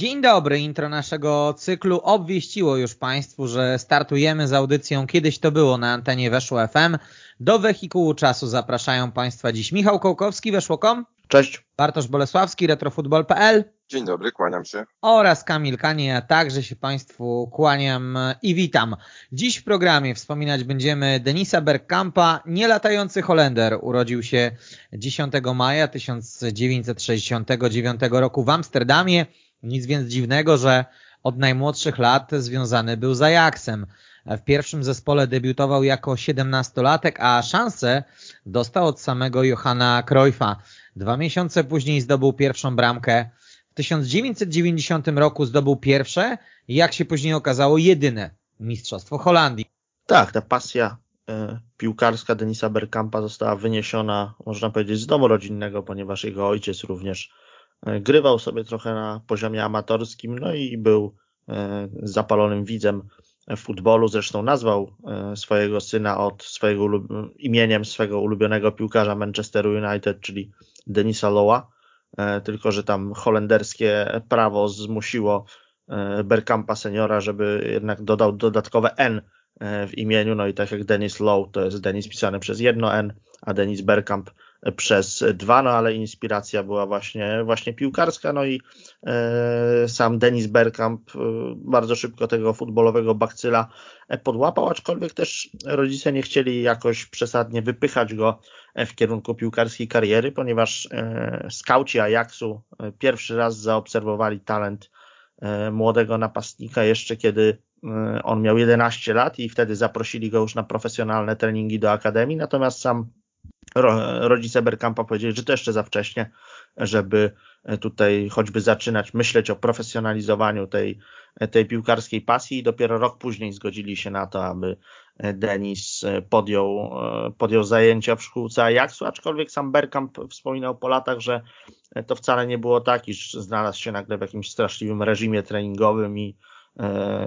Dzień dobry, intro naszego cyklu obwieściło już Państwu, że startujemy z audycją Kiedyś to było na antenie Weszło FM. Do wehikułu czasu zapraszają Państwa dziś Michał Kołkowski, Weszło.com. Cześć. Bartosz Bolesławski, retrofutbol.pl. Dzień dobry, kłaniam się. Oraz Kamil Kanie, ja także się Państwu kłaniam i witam. Dziś w programie wspominać będziemy Denisa Bergkampa, nielatający Holender. Urodził się 10 maja 1969 roku w Amsterdamie. Nic więc dziwnego, że od najmłodszych lat związany był z Ajaxem. W pierwszym zespole debiutował jako 17-latek, a szansę dostał od samego Johanna Cruyffa. Dwa miesiące później zdobył pierwszą bramkę. W 1990 roku zdobył pierwsze i jak się później okazało jedyne Mistrzostwo Holandii. Tak, ta pasja e, piłkarska Denisa Bergkampa została wyniesiona, można powiedzieć, z domu rodzinnego, ponieważ jego ojciec również grywał sobie trochę na poziomie amatorskim, no i był e, zapalonym widzem futbolu. Zresztą nazwał swojego syna od swojego imieniem swojego ulubionego piłkarza Manchester United, czyli Denisa Lowa. Tylko, że tam holenderskie prawo zmusiło Bergkampa seniora, żeby jednak dodał dodatkowe N w imieniu, no i tak jak Denis Low, to jest Denis pisany przez jedno N, a Denis Bergkamp przez dwa, no ale inspiracja była właśnie, właśnie piłkarska, no i e, sam Denis Bergkamp e, bardzo szybko tego futbolowego bakcyla podłapał, aczkolwiek też rodzice nie chcieli jakoś przesadnie wypychać go w kierunku piłkarskiej kariery, ponieważ e, skauci Ajaxu e, pierwszy raz zaobserwowali talent e, młodego napastnika jeszcze kiedy e, on miał 11 lat i wtedy zaprosili go już na profesjonalne treningi do akademii, natomiast sam rodzice Bergkampa powiedzieli, że to jeszcze za wcześnie, żeby tutaj choćby zaczynać myśleć o profesjonalizowaniu tej, tej piłkarskiej pasji i dopiero rok później zgodzili się na to, aby Denis podjął, podjął zajęcia w szkółce. Ajaxu, aczkolwiek sam Bergkamp wspominał po latach, że to wcale nie było tak, iż znalazł się nagle w jakimś straszliwym reżimie treningowym i,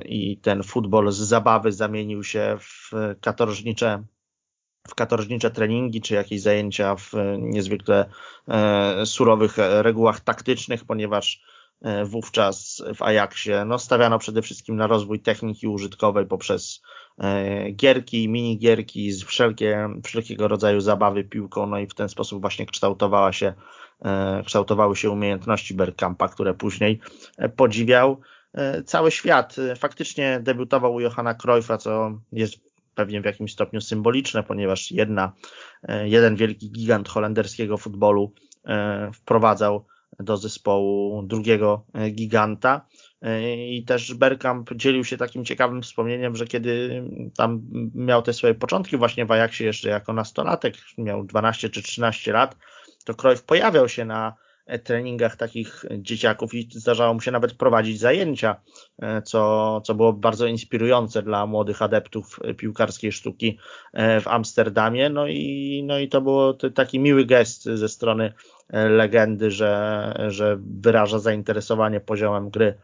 i ten futbol z zabawy zamienił się w katorżnicze w katorżnicze treningi, czy jakieś zajęcia w niezwykle e, surowych regułach taktycznych, ponieważ e, wówczas w Ajaxie no, stawiano przede wszystkim na rozwój techniki użytkowej poprzez e, gierki, minigierki, wszelkie, wszelkiego rodzaju zabawy piłką, no i w ten sposób właśnie kształtowała się, kształtowały się umiejętności Bergkampa, które później podziwiał cały świat. Faktycznie debiutował u Johanna Cruyffa, co jest pewnie w jakimś stopniu symboliczne, ponieważ jedna, e, jeden wielki gigant holenderskiego futbolu e, wprowadzał do zespołu drugiego e, giganta. I też Bergkamp dzielił się takim ciekawym wspomnieniem, że kiedy tam miał te swoje początki właśnie w Ajaxie jeszcze jako nastolatek, miał 12 czy 13 lat, to Cruyff pojawiał się na treningach takich dzieciaków i zdarzało mu się nawet prowadzić zajęcia, e, co, co było bardzo inspirujące dla młodych adeptów piłkarskiej sztuki e, w Amsterdamie. No i, no i to było taki miły gest ze strony legendy, że, że wyraża zainteresowanie poziomem gry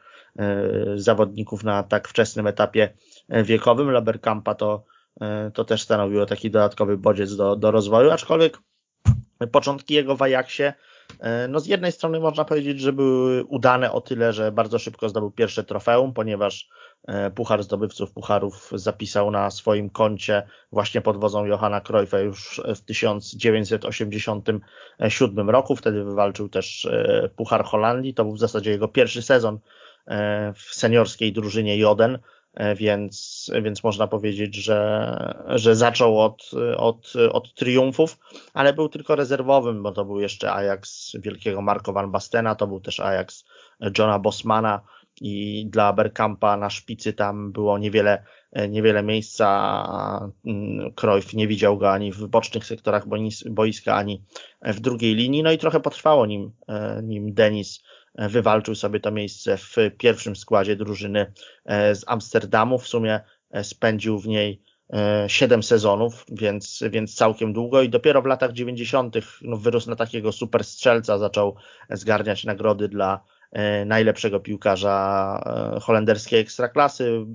zawodników na tak wczesnym etapie wiekowym. Laberkampa to, to też stanowiło taki dodatkowy bodziec do, do rozwoju, aczkolwiek początki jego w Ajaxie E, no z jednej strony można powiedzieć, że były udane o tyle, że bardzo szybko zdobył pierwsze trofeum, ponieważ e, Puchar Zdobywców Pucharów zapisał na swoim koncie właśnie pod wodzą Johanna Cruyffa już w 1987 roku. Wtedy wywalczył też e, Puchar Holandii. To był w zasadzie jego pierwszy sezon w seniorskiej drużynie Joden E, więc, więc można powiedzieć, że, że zaczął od, od, od triumfów, ale był tylko rezerwowym, bo to był jeszcze Ajax wielkiego Marco van Bastena, to był też Ajax Johna Bosmana i dla Bergkampa na szpicy tam było niewiele, niewiele miejsca. Cruyff nie widział go ani w bocznych sektorach boiska, ani w drugiej linii. No i trochę potrwało nim, nim Denis wywalczył sobie to miejsce w pierwszym składzie drużyny z Amsterdamu. W sumie spędził w niej 7 sezonów, więc, więc całkiem długo i dopiero w latach 90. No, wyrósł na takiego super strzelca, zaczął zgarniać nagrody dla E, najlepszego piłkarza e, holenderskiej ekstraklasy.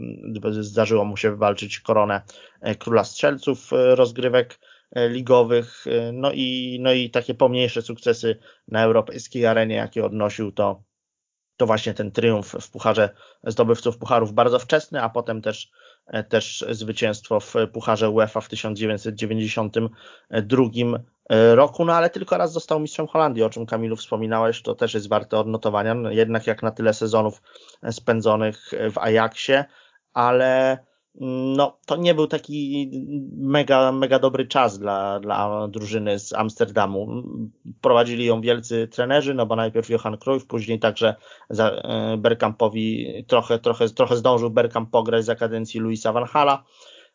Zdarzyło mu się wywalczyć koronę e, króla strzelców rozgrywek ligowych. No i, no i takie pomniejsze sukcesy na europejskiej arenie, jakie odnosił, to, to właśnie ten triumf w pucharze zdobywców pucharów bardzo wczesny, a potem też też zwycięstwo w Pucharze UEFA w 1992 E, roku, no ale tylko raz został mistrzem Holandii, o czym Kamilu wspominałeś, to też jest warte odnotowania, no, jednak jak na tyle sezonów spędzonych w Ajaxie, ale no, to nie był taki mega, mega dobry czas dla, dla drużyny z Amsterdamu. Prowadzili ją wielcy trenerzy, no bo najpierw Johan Cruyff, później także za e, Bergkampowi trochę, trochę, trochę zdążył Bergkamp pograć za kadencji Luisa Van Hala,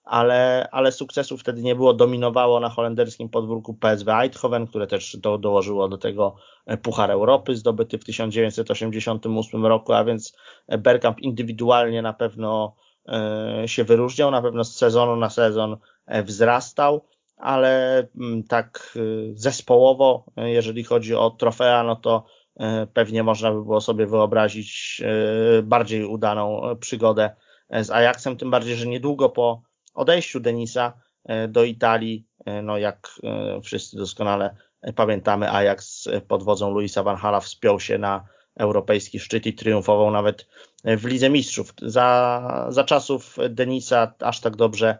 ale, ale sukcesów wtedy nie było. Dominowało na holenderskim podwórku PSV Eindhoven, które też do, dołożyło do tego e, Puchar Europy zdobyty w 1988 roku, a więc Bergkamp indywidualnie na pewno się wyróżniał, na pewno z sezonu na sezon e, wzrastał, ale mm, tak zespołowo, jeżeli chodzi o trofea, no to pewnie można by było sobie wyobrazić bardziej udaną przygodę z Ajaxem, tym bardziej, że niedługo po odejściu Denisa e, do Italii, e, no jak e, wszyscy doskonale pamiętamy, Ajax pod wodzą Luisa Van Hala wspiął się na europejski szczyt i triumfował nawet w Lidze Mistrzów. Za, za czasów Denisa aż tak dobrze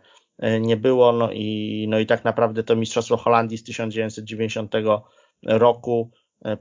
nie było, no i, no i tak naprawdę to Mistrzostwo Holandii z 1990 roku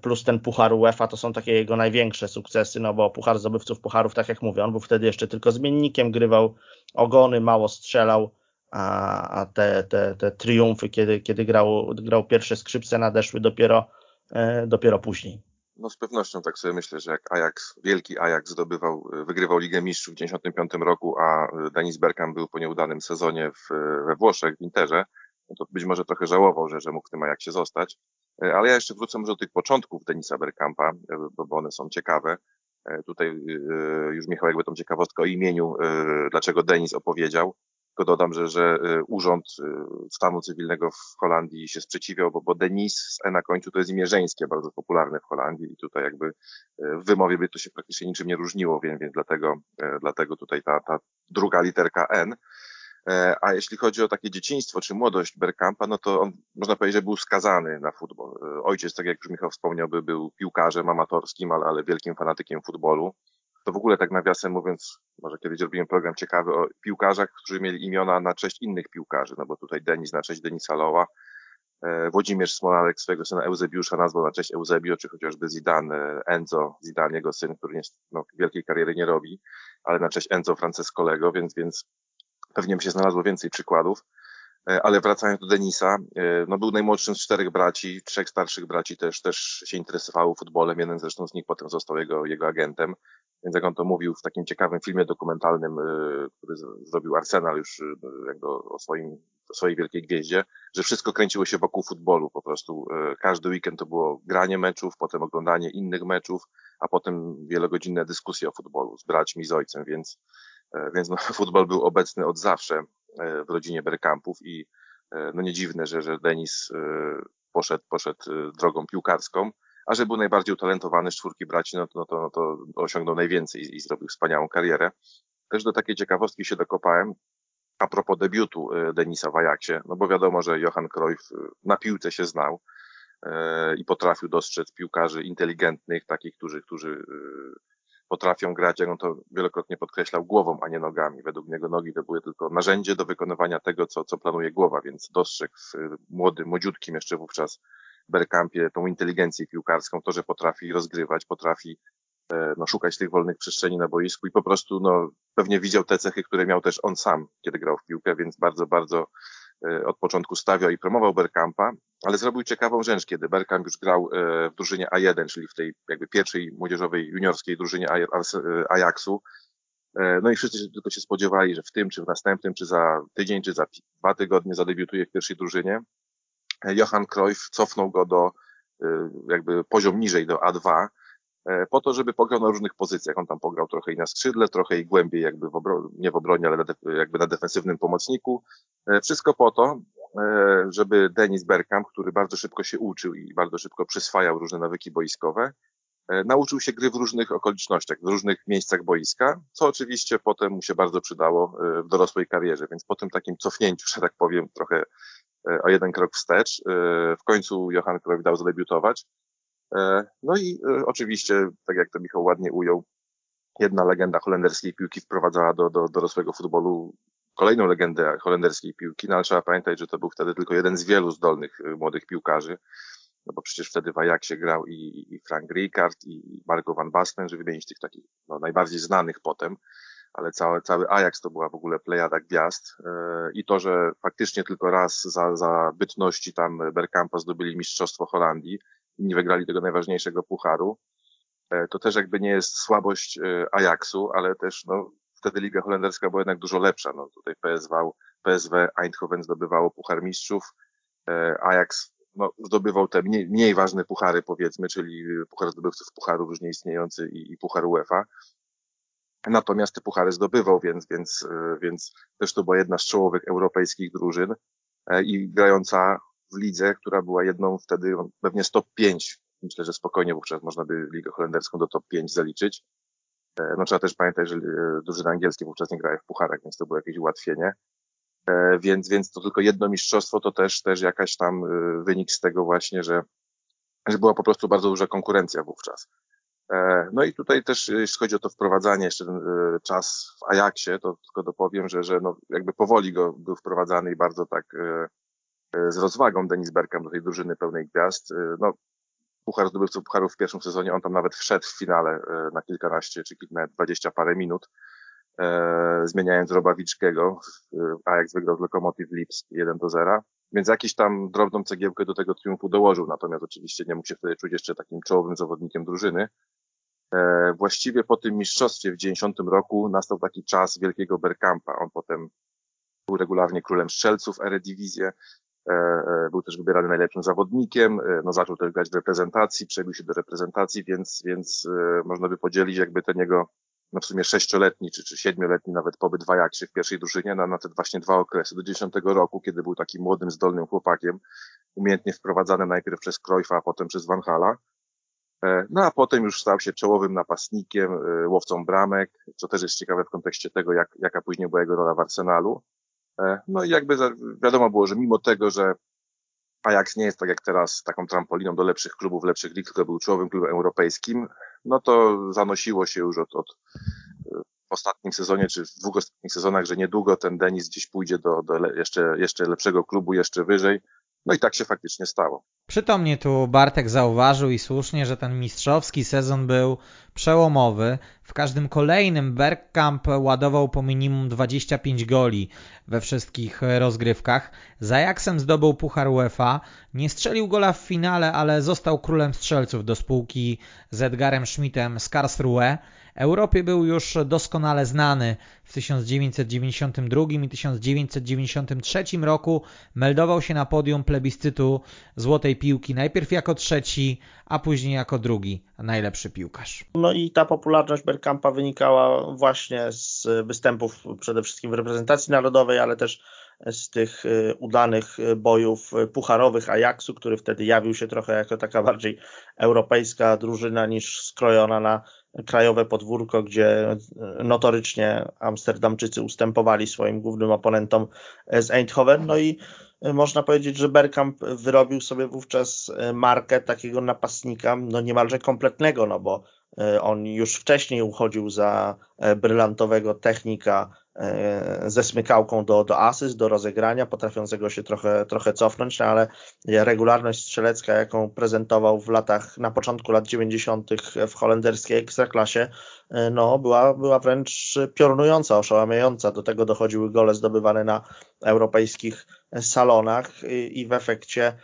plus ten Puchar UEFA to są takie jego największe sukcesy, no bo Puchar Zdobywców Pucharów, tak jak mówię, on był wtedy jeszcze tylko zmiennikiem, grywał ogony, mało strzelał, a, a te, te, te triumfy, kiedy, kiedy grał, grał pierwsze skrzypce, nadeszły dopiero, e, dopiero później. No z pewnością tak sobie myślę, że jak Ajax, wielki Ajax zdobywał, wygrywał Ligę Mistrzów w 1995 roku, a Denis Bergkamp był po nieudanym sezonie w, we Włoszech, w Interze, no to być może trochę żałował, że, że mógł w tym Ajaxie zostać. Ale ja jeszcze wrócę może do tych początków Denisa Bergkampa, bo, one są ciekawe. Tutaj już Michał jakby tą ciekawostkę o imieniu, dlaczego Denis opowiedział. Tylko dodam, że, że Urząd Stanu Cywilnego w Holandii się sprzeciwiał, bo, bo Denis z E na końcu to jest imię żeńskie, bardzo popularne w Holandii i tutaj jakby w wymowie by to się praktycznie niczym nie różniło, więc, więc dlatego, dlatego tutaj ta, ta druga literka N. E, a jeśli chodzi o takie dzieciństwo czy młodość Bergkampa, no to on, można powiedzieć, że był skazany na futbol. E, ojciec, tak jak już Michał wspomniał, by był piłkarzem amatorskim, ale, ale wielkim fanatykiem futbolu. To w ogóle tak nawiasem mówiąc, może kiedyś zrobiłem program ciekawy o piłkarzach, którzy mieli imiona na cześć innych piłkarzy, no bo tutaj Denis na cześć Denisa Loła, e, Włodzimierz Smolarek swojego syna Eusebiusza nazwał na cześć Eusebio, czy chociażby Zidane, Enzo, Zidane, jego syn, który nie, no, wielkiej kariery nie robi, ale na cześć Enzo Francescolego, więc, więc Pewnie by się znalazło więcej przykładów. E, ale wracając do Denisa, e, no był najmłodszym z czterech braci, trzech starszych braci też, też się interesowało futbolem, jeden zresztą z nich potem został jego, jego agentem, więc jak on to mówił w takim ciekawym filmie dokumentalnym, e, który zrobił Arsenal już jakby o, swoim, o swojej wielkiej gwieździe, że wszystko kręciło się wokół futbolu po prostu. Każdy weekend to było granie meczów, potem oglądanie innych meczów, a potem wielogodzinne dyskusje o futbolu z braćmi, z ojcem, więc więc no, futbol był obecny od zawsze w rodzinie Bergkampów i e, no nie dziwne, że, że Denis poszedł, poszedł drogą piłkarską, a że był najbardziej utalentowany z czwórki braci, no to, no to, no to osiągnął najwięcej i, i zrobił wspaniałą karierę. Też do takiej ciekawostki się dokopałem, a propos debiutu Denisa w Ajaxie, no bo wiadomo, że Johan Cruyff na piłce się znał i potrafił dostrzec piłkarzy inteligentnych, takich, którzy, którzy potrafią grać, jak on to wielokrotnie podkreślał, głową, a nie nogami. Według niego nogi to były tylko narzędzie do wykonywania tego, co, co planuje głowa, więc dostrzegł w młodym, młodziutkim jeszcze wówczas Bergkampie tą inteligencję piłkarską, to, że potrafi rozgrywać, potrafi e, no, szukać tych wolnych przestrzeni na boisku i po prostu no, pewnie widział te cechy, które miał też on sam, kiedy grał w piłkę, więc bardzo, bardzo od początku stawiał i promował Bergkampa, ale zrobił ciekawą rzecz, kiedy Bergkamp już grał e, w drużynie A1, czyli w tej jakby pierwszej młodzieżowej juniorskiej drużynie e, Ajaxu. E, no i wszyscy tylko się spodziewali, że w tym, czy w następnym, czy za tydzień, czy za dwa tygodnie zadebiutuje w pierwszej drużynie. Johan Cruyff cofnął go do jakby poziom niżej, do A2 e, po to, żeby pograł na różnych pozycjach. On tam pograł trochę i na skrzydle, trochę i głębiej jakby w obronie, nie w obronie, ale jakby na defensywnym pomocniku. E, wszystko po to, żeby Denis Bergkamp, który bardzo szybko się uczył i bardzo szybko przyswajał różne nawyki boiskowe, nauczył się gry w różnych okolicznościach, w różnych miejscach boiska, co oczywiście potem mu się bardzo przydało w dorosłej karierze. Więc po tym takim cofnięciu, że tak powiem, trochę E, o jeden krok wstecz. E, w końcu Johan Cruyff dał zadebiutować. E, no i oczywiście, tak jak to Michał ładnie ujął, jedna legenda holenderskiej piłki wprowadzała do, do dorosłego futbolu kolejną legendę holenderskiej piłki, no ale trzeba pamiętać, że to był wtedy tylko jeden z wielu zdolnych młodych piłkarzy, no bo przecież wtedy w Ajaxie grał i, i Frank Rijkaard i Marco van Basten, żeby wymienić tych takich no, najbardziej znanych potem ale cały, cały Ajax to była w ogóle plejada gwiazd e, i to, że faktycznie tylko raz za, za bytności tam Bergkampa zdobyli Mistrzostwo Holandii nie wygrali tego najważniejszego pucharu, e, to też jakby nie jest słabość e, Ajaxu, ale też no, wtedy Liga Holenderska była jednak dużo lepsza. No, tutaj PSV, PSW Eindhoven zdobywało Puchar Mistrzów, Ajax no, zdobywał te mniej, mniej ważne puchary powiedzmy, czyli Puchar Zdobywców Pucharów już nieistniejący i, i Puchar UEFA. Natomiast te puchary zdobywał, więc, więc, e, więc też to była jedna z czołowych europejskich drużyn e, i grająca w lidze, która była jedną wtedy pewnie z top 5. Myślę, że spokojnie wówczas można by ligę holenderską do top 5 zaliczyć. E, no trzeba też pamiętać, że drużyny angielskie wówczas nie grały w pucharach, więc to było jakieś ułatwienie. Więc, więc to tylko jedno mistrzostwo to też, też jakaś tam wynik z tego właśnie, że, że była po prostu bardzo duża konkurencja wówczas. E, no i tutaj też, jeśli chodzi o to wprowadzanie, jeszcze ten e, czas w Ajaxie, to tylko dopowiem, że, że no jakby powoli go był wprowadzany i bardzo tak e, z rozwagą Denis Bergkamp do tej drużyny pełnej gwiazd. No, Puchar zdobywców Pucharów w pierwszym sezonie, on tam nawet wszedł w finale na kilkanaście, czy nawet dwadzieścia parę minut, zmieniając Robawiczkiego. Ajax wygrał z Lokomotiv Lipsk 1 do 0. Więc jakiś tam drobną cegiełkę do tego triumfu dołożył, natomiast oczywiście nie mógł się wtedy czuć jeszcze takim czołowym zawodnikiem drużyny. E, właściwie po tym mistrzostwie w 90 roku nastał taki czas wielkiego Berkampa. On potem był regularnie królem strzelców Eredivisie, e, e, był też wybierany najlepszym zawodnikiem, no zaczął też grać w reprezentacji, przebił się do reprezentacji, więc, więc można by podzielić jakby ten jego no w sumie sześcioletni czy, czy siedmioletni nawet pobyt w Ajaxie w pierwszej drużynie na, na te właśnie dwa okresy do dziesiątego roku, kiedy był takim młodym, zdolnym chłopakiem, umiejętnie wprowadzany najpierw przez Cruyffa, a potem przez Van Hala. E, no a potem już stał się czołowym napastnikiem, e, łowcą bramek, co też jest ciekawe w kontekście tego, jak, jaka później była jego rola w Arsenalu. E, no i jakby wiadomo było, że mimo tego, że Ajax nie jest tak jak teraz taką trampoliną do lepszych klubów, lepszych lig, tylko był czołowym klubem europejskim, no to zanosiło się już od, od w ostatnim sezonie, czy w dwóch ostatnich sezonach, że niedługo ten Denis gdzieś pójdzie do, do jeszcze, jeszcze lepszego klubu, jeszcze wyżej. No i tak się faktycznie stało. Przytomnie tu Bartek zauważył i słusznie, że ten mistrzowski sezon był przełomowy. W każdym kolejnym Bergkamp ładował po minimum 25 goli we wszystkich rozgrywkach. Z Ajaxem zdobył Puchar UEFA. Nie strzelił gola w finale, ale został królem strzelców do spółki z Edgarem Schmidtem z Karlsruhe. Europie był już doskonale znany. W 1992 i 1993 roku meldował się na podium plebiscytu Złotej Piłki, najpierw jako trzeci, a później jako drugi najlepszy piłkarz. No i ta popularność Bergkampa wynikała właśnie z występów przede wszystkim w reprezentacji narodowej, ale też z tych y, udanych bojów pucharowych Ajaxu, który wtedy jawił się trochę jako taka bardziej europejska drużyna niż skrojona na krajowe podwórko, gdzie notorycznie Amsterdamczycy ustępowali swoim głównym oponentom z Eindhoven. No i można powiedzieć, że Bergkamp wyrobił sobie wówczas markę takiego napastnika, no niemalże kompletnego, no bo e, on już wcześniej uchodził za e, brylantowego technika E, ze smykałką do, do asyst, do rozegrania, potrafiącego się trochę, trochę cofnąć, no ale regularność strzelecka, jaką prezentował w latach, na początku lat 90. w holenderskiej ekstraklasie, e, no, była, była wręcz piorunująca, oszałamiająca. Do tego dochodziły gole zdobywane na europejskich salonach i, i w efekcie e,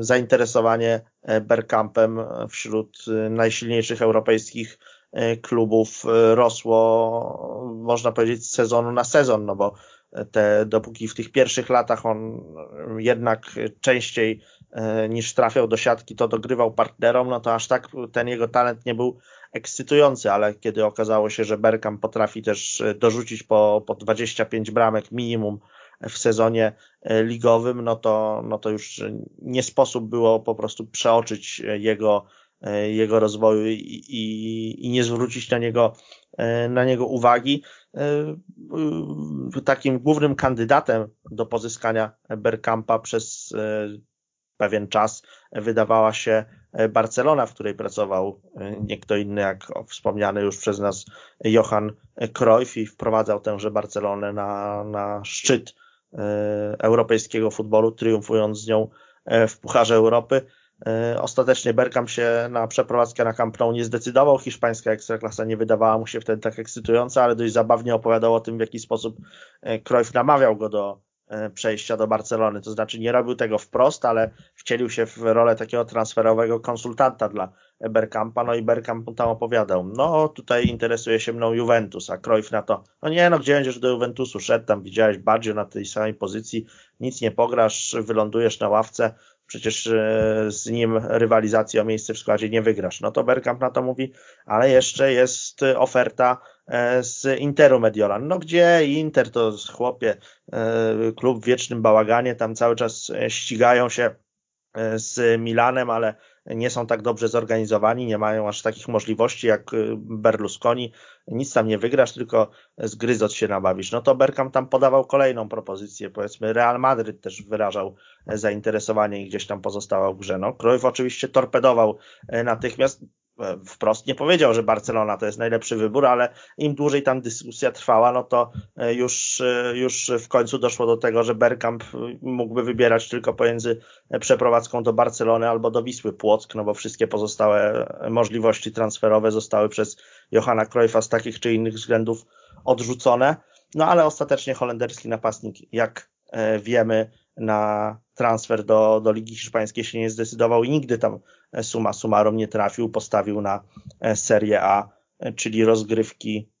zainteresowanie Bergkampem wśród najsilniejszych europejskich E, klubów. E, rosło, można powiedzieć, z sezonu na sezon, no bo te, dopóki w tych pierwszych latach on jednak częściej niż trafiał do siatki, to dogrywał partnerom, no to aż tak ten jego talent nie był ekscytujący, ale kiedy okazało się, że Bergkamp potrafi też dorzucić po, po 25 bramek minimum w sezonie ligowym, no to, no to już nie sposób było po prostu przeoczyć jego E, jego rozwoju i, i, i nie zwrócić na niego, e, na niego uwagi. E, takim głównym kandydatem do pozyskania Bergkampa przez pewien czas wydawała się Barcelona, w której pracował nie kto inny jak wspomniany już przez nas Johan Cruyff i wprowadzał tęże Barcelonę na, na szczyt europejskiego futbolu, triumfując z nią w Pucharze Europy. E, ostatecznie Bergkamp się na przeprowadzkę na Camp Nou nie zdecydował. Hiszpańska ekstraklasa nie wydawała mu się wtedy tak ekscytująca, ale dość zabawnie opowiadał o tym, w jaki sposób e, Cruyff namawiał go do e, przejścia do Barcelony. To znaczy nie robił tego wprost, ale wcielił się w rolę takiego transferowego konsultanta dla Bergkampa, no i Bergkamp mu tam opowiadał, no tutaj interesuje się mną Juventus, a Cruyff na to, no nie no, gdzie będziesz do Juventusu szedł, tam widziałeś bardziej na tej samej pozycji, nic nie pograsz, wylądujesz na ławce, przecież e, z nim rywalizacji o miejsce w składzie nie wygrasz. No to Bergkamp na to mówi, ale jeszcze jest oferta e, z Interu Mediolan. No gdzie Inter to chłopie, e, klub w wiecznym bałaganie, tam cały czas ścigają się z Milanem, ale nie są tak dobrze zorganizowani, nie mają aż takich możliwości jak Berlusconi. Nic tam nie wygrasz, tylko z gryzot się nabawisz. No to Bergkamp tam podawał kolejną propozycję. Powiedzmy Real Madryt też wyrażał zainteresowanie i gdzieś tam pozostawał w grze. No, Cruyff oczywiście torpedował natychmiast E, wprost nie powiedział, że Barcelona to jest najlepszy wybór, ale im dłużej tam dyskusja trwała, no to e, już, e, już w końcu doszło do tego, że Bergkamp mógłby wybierać tylko pomiędzy przeprowadzką do Barcelony albo do Wisły Płock, no bo wszystkie pozostałe możliwości transferowe zostały przez Johana Cruyffa z takich czy innych względów odrzucone. No ale ostatecznie holenderski napastnik, jak wiemy, na transfer do, do Ligi Hiszpańskiej się nie zdecydował i nigdy tam e, suma summarum nie trafił, postawił na e, Serie A, e, czyli rozgrywki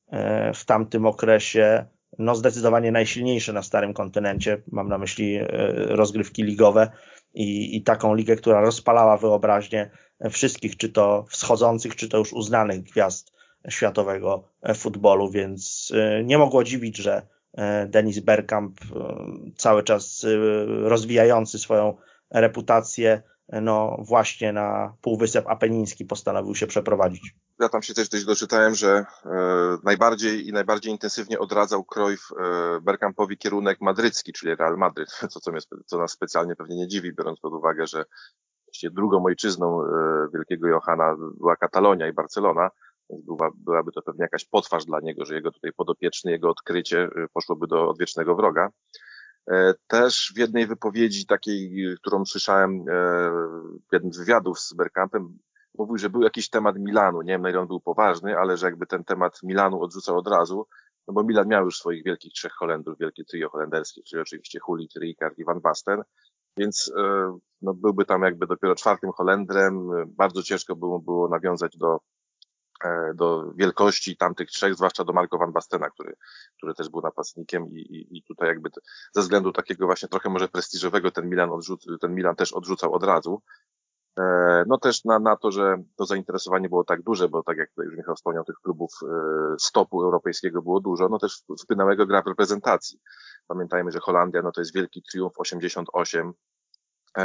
w tamtym okresie no zdecydowanie najsilniejsze na starym kontynencie, mam na myśli rozgrywki ligowe i, i taką ligę, która rozpalała wyobraźnię wszystkich, czy to wschodzących, czy to już uznanych gwiazd światowego futbolu, więc nie mogło dziwić, że Denis Bergkamp, e, cały czas e, rozwijający swoją reputację, no właśnie na Półwysep Apeniński postanowił się przeprowadzić. Ja tam się też dość doczytałem, że e, najbardziej i najbardziej intensywnie odradzał Cruyff e, Bergkampowi kierunek madrycki, czyli Real Madryt, co, co, mnie, co nas specjalnie pewnie nie dziwi, biorąc pod uwagę, że drugą ojczyzną e, wielkiego Johana była Katalonia i Barcelona, była, byłaby to pewnie jakaś potwarz dla niego, że jego tutaj podopieczny, jego odkrycie y, poszłoby do odwiecznego wroga. E, też w jednej wypowiedzi takiej, którą słyszałem e, w jednym z wywiadów z Bergkampem, mówił, że był jakiś temat Milanu. Nie wiem, na ile on był poważny, ale że jakby ten temat Milanu odrzucał od razu, no bo Milan miał już swoich wielkich trzech Holendrów, wielkie trio holenderskie, czyli oczywiście Hulit, Ricard i Van Basten, więc e, no, byłby tam jakby dopiero czwartym Holendrem. Bardzo ciężko było, było nawiązać do do wielkości tamtych trzech, zwłaszcza do Marko Van Bastena, który, który też był napastnikiem i, i, i tutaj jakby ze względu takiego właśnie trochę może prestiżowego ten Milan, odrzuc, ten Milan też odrzucał od razu. E, no też na, na to, że to zainteresowanie było tak duże, bo tak jak tutaj już Michał wspomniał, tych klubów e, stopu europejskiego było dużo, no też wpłynęło gra w reprezentacji. Pamiętajmy, że Holandia, no to jest wielki triumf 88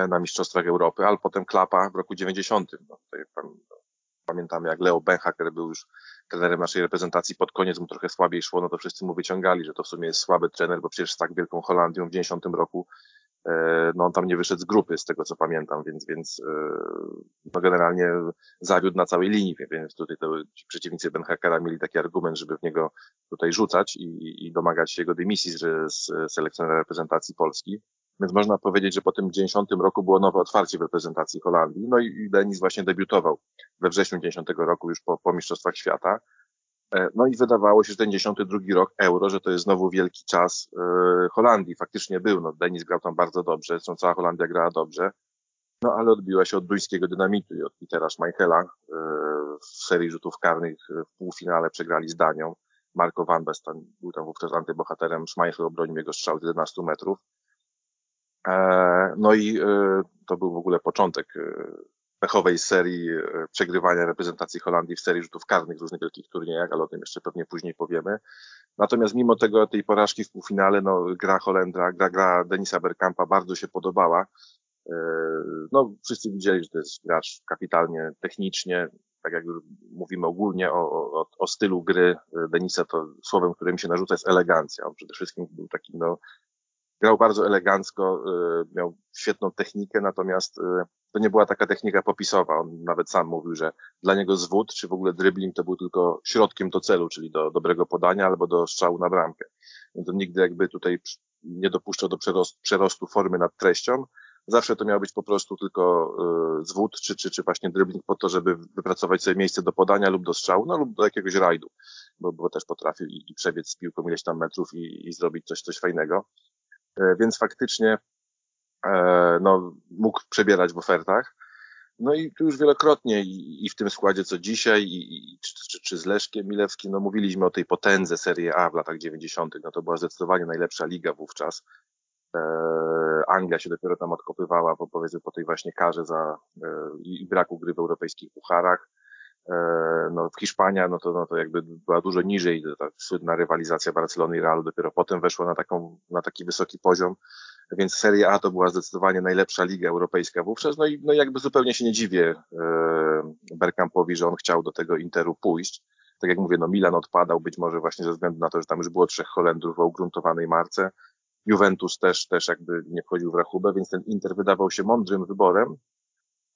na Mistrzostwach Europy, ale potem klapa w roku 90. No, tutaj pan, pamiętamy jak Leo Benhaker był już trenerem naszej reprezentacji, pod koniec mu trochę słabiej szło, no to wszyscy mu wyciągali, że to w sumie jest słaby trener, bo przecież z tak wielką Holandią w 90 roku e, no on tam nie wyszedł z grupy, z tego co pamiętam, więc, więc e, no generalnie zawiódł na całej linii, więc tutaj to ci przeciwnicy Benhakera mieli taki argument, żeby w niego tutaj rzucać i, i domagać się jego dymisji z, z selekcjonera reprezentacji Polski. Więc można powiedzieć, że po tym 90 roku było nowe otwarcie w reprezentacji Holandii. No i Denis właśnie debiutował we wrześniu 90 roku już po, po Mistrzostwach Świata. E, no i wydawało się, że ten 92 rok euro, że to jest znowu wielki czas e, Holandii. Faktycznie był. No, Denis grał tam bardzo dobrze, zresztą cała Holandia grała dobrze. No ale odbiła się od duńskiego dynamitu i od Petera Schmeichela e, w serii rzutów karnych w półfinale przegrali z Danią. Marco Van Basten był tam wówczas antybohaterem. Schmeichel obronił jego strzał z 11 metrów. No i to był w ogóle początek pechowej serii przegrywania reprezentacji Holandii w serii rzutów karnych w różnych wielkich turniejach, ale o tym jeszcze pewnie później powiemy. Natomiast mimo tego tej porażki w półfinale, no, gra Holendra, gra, gra Denisa Bergkampa bardzo się podobała. E, no, wszyscy widzieli, że to jest gracz kapitalnie, technicznie, tak jak mówimy ogólnie o, o, o stylu gry Denisa, to słowem, które mi się narzuca jest elegancja. On przede wszystkim był taki, no, grał bardzo elegancko, e, miał świetną technikę, natomiast e, to nie była taka technika popisowa. On nawet sam mówił, że dla niego zwód, czy w ogóle dribbling to był tylko środkiem do celu, czyli do dobrego podania albo do strzału na bramkę. Więc on nigdy jakby tutaj nie dopuszczał do przerostu, przerostu formy nad treścią. Zawsze to miał być po prostu tylko y, zwód, czy, czy, czy właśnie dribbling po to, żeby wypracować sobie miejsce do podania lub do strzału, no lub do jakiegoś rajdu, bo, bo też potrafił i, i przebiec z piłką ileś tam metrów i, i zrobić coś, coś fajnego. Y, więc faktycznie E, no, mógł przebierać w ofertach. No i tu już wielokrotnie i, i w tym składzie co dzisiaj, i, i czy, czy, czy z Leszkiem Milewskim, no mówiliśmy o tej potędze Serie A w latach 90. No to była zdecydowanie najlepsza liga wówczas. E, Anglia się dopiero tam odkopywała, bo powiedzmy po tej właśnie karze za e, i braku gry w europejskich pucharach. E, no Hiszpania, no to, no to jakby była dużo niżej, ta słynna rywalizacja Barcelony i Realu dopiero potem weszła na taką, na taki wysoki poziom więc Serie A to była zdecydowanie najlepsza liga europejska wówczas, no i no jakby zupełnie się nie dziwię e, Bergkampowi, że on chciał do tego Interu pójść. Tak jak mówię, no Milan odpadał być może właśnie ze względu na to, że tam już było trzech Holendrów o ugruntowanej marce. Juventus też, też jakby nie wchodził w rachubę, więc ten Inter wydawał się mądrym wyborem.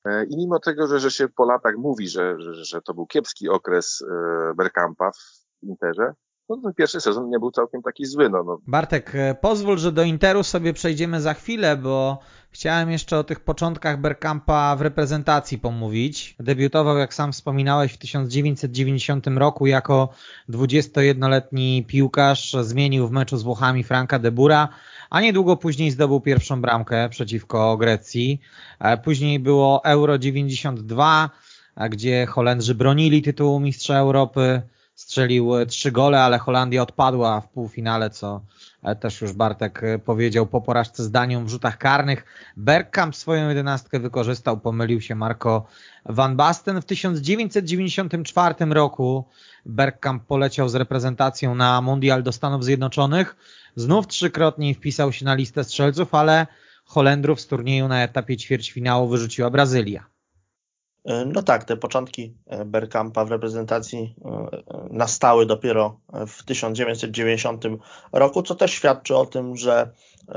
E, I mimo tego, że, że się po latach mówi, że, że, że to był kiepski okres e, Bergkampa w Interze, no, ten pierwszy sezon nie był całkiem taki zły. No, no. Bartek, e, pozwól, że do Interu sobie przejdziemy za chwilę, bo chciałem jeszcze o tych początkach Bergkampa w reprezentacji pomówić. Debiutował, jak sam wspominałeś, w 1990 roku jako 21-letni piłkarz. Zmienił w meczu z Włochami Franka de Bura, a niedługo później zdobył pierwszą bramkę przeciwko Grecji. E, później było Euro 92, gdzie Holendrzy bronili tytułu mistrza Europy strzelił e, trzy gole, ale Holandia odpadła w półfinale, co e, też już Bartek e, powiedział po porażce z Danią w rzutach karnych. Bergkamp swoją jedenastkę wykorzystał, pomylił się Marco Van Basten. W 1994 roku Bergkamp poleciał z reprezentacją na Mundial do Stanów Zjednoczonych. Znów trzykrotnie wpisał się na listę strzelców, ale Holendrów z turnieju na etapie ćwierćfinału wyrzuciła Brazylia. E, no tak, te początki e, Bergkampa w reprezentacji e, nastały dopiero w 1990 roku, co też świadczy o tym, że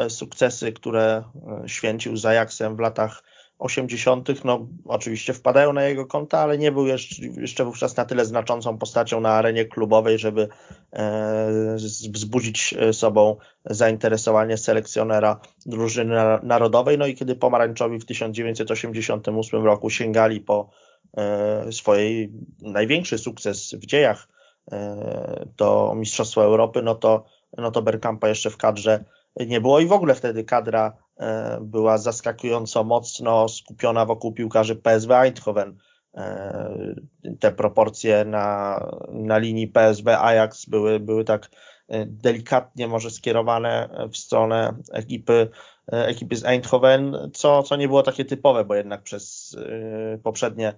sukcesy, które święcił z Ajaxem w latach 80., no oczywiście wpadają na jego konta, ale nie był jeszcze, jeszcze wówczas na tyle znaczącą postacią na arenie klubowej, żeby e, wzbudzić sobą zainteresowanie selekcjonera drużyny narodowej. No i kiedy pomarańczowi w 1988 roku sięgali po e, swojej największy sukces w dziejach e, do Mistrzostwa Europy, no to, no to Bergkampa jeszcze w kadrze nie było i w ogóle wtedy kadra E, była zaskakująco mocno skupiona wokół piłkarzy PSW Eindhoven. E, te proporcje na, na linii PSW Ajax były, były tak e, delikatnie może skierowane w stronę ekipy, ekipy z Eindhoven, co, co nie było takie typowe, bo jednak przez poprzednie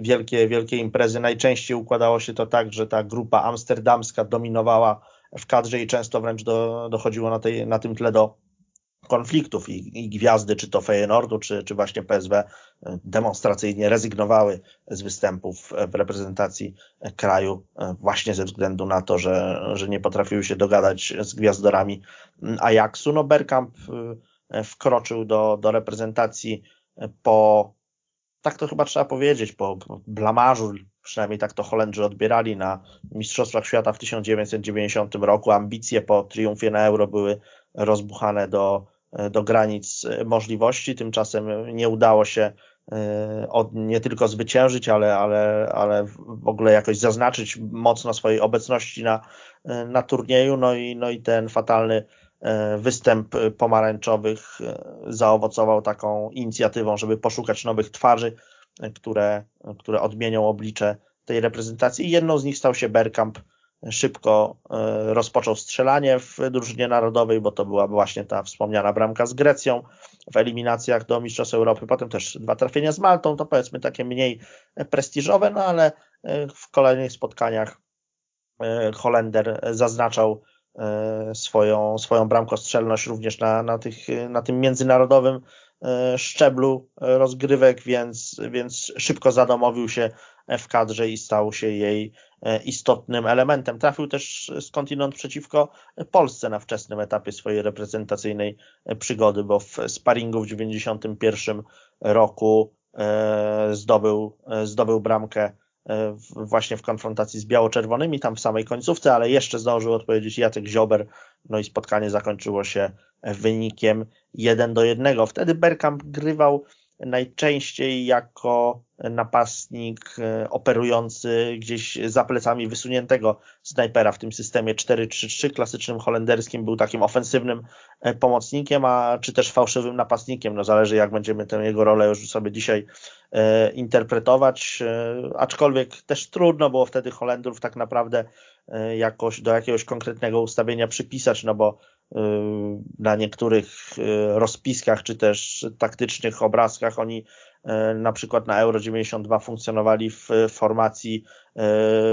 wielkie, wielkie imprezy najczęściej układało się to tak, że ta grupa amsterdamska dominowała w kadrze i często wręcz do, dochodziło na, tej, na tym tle do konfliktów i, i gwiazdy, czy to Feyenoordu, czy, czy właśnie PSW e, demonstracyjnie rezygnowały z występów w reprezentacji kraju e, właśnie ze względu na to, że, że nie potrafiły się dogadać z gwiazdorami Ajaxu. No Bergkamp e, wkroczył do, do reprezentacji po, tak to chyba trzeba powiedzieć, po, po blamarzu, przynajmniej tak to Holendrzy odbierali na Mistrzostwach Świata w 1990 roku. Ambicje po triumfie na Euro były rozbuchane do, do granic możliwości. Tymczasem nie udało się e, nie tylko zwyciężyć, ale, ale, ale w ogóle jakoś zaznaczyć mocno swojej obecności na, e, na turnieju. No i, no i ten fatalny e, występ pomarańczowych zaowocował taką inicjatywą, żeby poszukać nowych twarzy, które, które odmienią oblicze tej reprezentacji. I jedną z nich stał się Bergkamp, szybko rozpoczął strzelanie w drużynie narodowej, bo to była właśnie ta wspomniana bramka z Grecją w eliminacjach do Mistrzostw Europy. Potem też dwa trafienia z Maltą, to powiedzmy takie mniej prestiżowe, no ale w kolejnych spotkaniach Holender zaznaczał swoją, swoją bramkostrzelność również na, na, tych, na tym międzynarodowym E, szczeblu rozgrywek, więc, więc szybko zadomowił się w kadrze i stał się jej e, istotnym elementem. Trafił też skądinąd przeciwko Polsce na wczesnym etapie swojej reprezentacyjnej przygody, bo w sparingu w 91 roku e, zdobył, zdobył bramkę właśnie w konfrontacji z biało-czerwonymi, tam w samej końcówce, ale jeszcze zdążył odpowiedzieć Jacek Ziober, no i spotkanie zakończyło się wynikiem 1 do 1. Wtedy Bergkamp grywał najczęściej jako napastnik e, operujący gdzieś za plecami wysuniętego snajpera w tym systemie 4-3-3 klasycznym holenderskim był takim ofensywnym e, pomocnikiem, a czy też fałszywym napastnikiem, no zależy jak będziemy tę jego rolę już sobie dzisiaj e, interpretować, aczkolwiek też trudno było wtedy Holendrów tak naprawdę jakoś do jakiegoś konkretnego ustawienia przypisać, no bo na niektórych y, rozpiskach czy też taktycznych obrazkach oni y, na przykład na Euro 92 funkcjonowali w formacji y,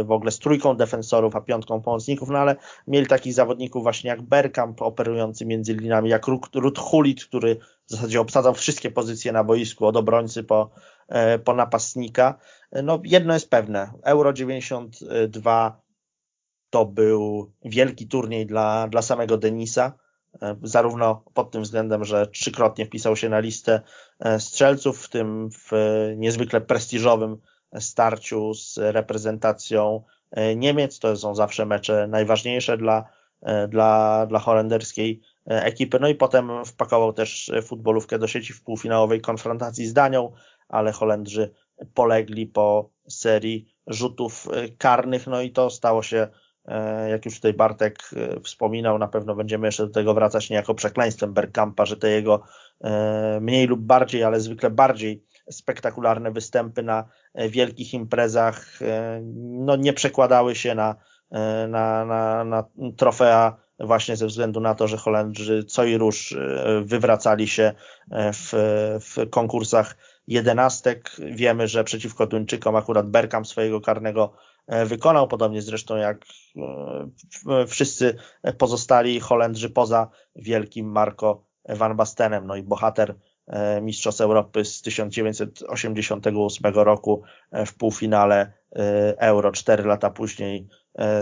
w ogóle z trójką defensorów, a piątką pomocników, no ale mieli takich zawodników właśnie jak Bergkamp operujący między linami, jak Ruth Hulit, który w zasadzie obsadzał wszystkie pozycje na boisku, od obrońcy po, po napastnika. No jedno jest pewne, Euro 92 to był wielki turniej dla, dla samego Denisa, e, zarówno pod tym względem, że trzykrotnie wpisał się na listę e, strzelców, w tym w niezwykle prestiżowym starciu z reprezentacją e, Niemiec. To są zawsze mecze najważniejsze dla, dla, dla holenderskiej ekipy. No i potem wpakował też futbolówkę do sieci w półfinałowej konfrontacji z Danią, ale Holendrzy polegli po serii rzutów karnych, no i to stało się E, jak już tutaj Bartek e, wspominał, na pewno będziemy jeszcze do tego wracać niejako przekleństwem Bergkampa, że te jego e, mniej lub bardziej, ale zwykle bardziej spektakularne występy na wielkich imprezach no, nie przekładały się na, na, na, na trofea właśnie ze względu na to, że Holendrzy co i róż wywracali się w, w konkursach jedenastek. Wiemy, że przeciwko Duńczykom akurat Bergkamp swojego karnego E, wykonał, podobnie zresztą jak e, wszyscy pozostali Holendrzy poza wielkim Marco Van Bastenem, no i bohater e, Mistrzostw Europy z 1988 roku w półfinale Euro, cztery lata później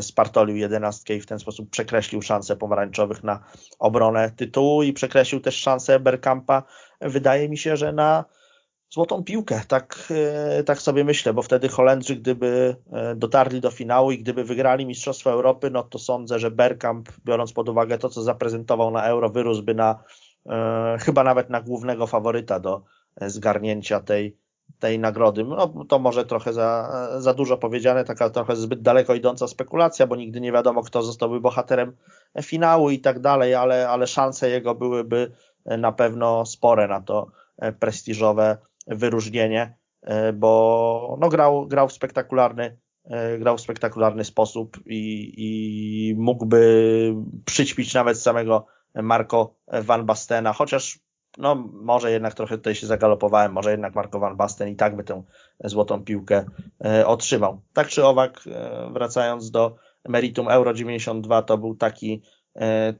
spartolił jedenastkę i w ten sposób przekreślił szanse pomarańczowych na obronę tytułu i przekreślił też szansę Bergkampa. Wydaje mi się, że na złotą piłkę, tak, e, tak sobie myślę, bo wtedy Holendrzy, gdyby e, dotarli do finału i gdyby wygrali Mistrzostwo Europy, no to sądzę, że Bergkamp, biorąc pod uwagę to, co zaprezentował na Euro, wyrósłby na e, chyba nawet na głównego faworyta do zgarnięcia tej, tej nagrody. No, to może trochę za, za dużo powiedziane, taka trochę zbyt daleko idąca spekulacja, bo nigdy nie wiadomo, kto zostałby bohaterem finału i tak dalej, ale, ale szanse jego byłyby na pewno spore na to prestiżowe wyróżnienie, e, bo no, grał, grał w spektakularny e, grał w spektakularny sposób i, i mógłby przyćpić nawet samego Marco Van Bastena, chociaż no może jednak trochę tutaj się zagalopowałem, może jednak Marco Van Basten i tak by tę złotą piłkę e, otrzymał. Tak czy owak, wracając do meritum Euro 92, to był taki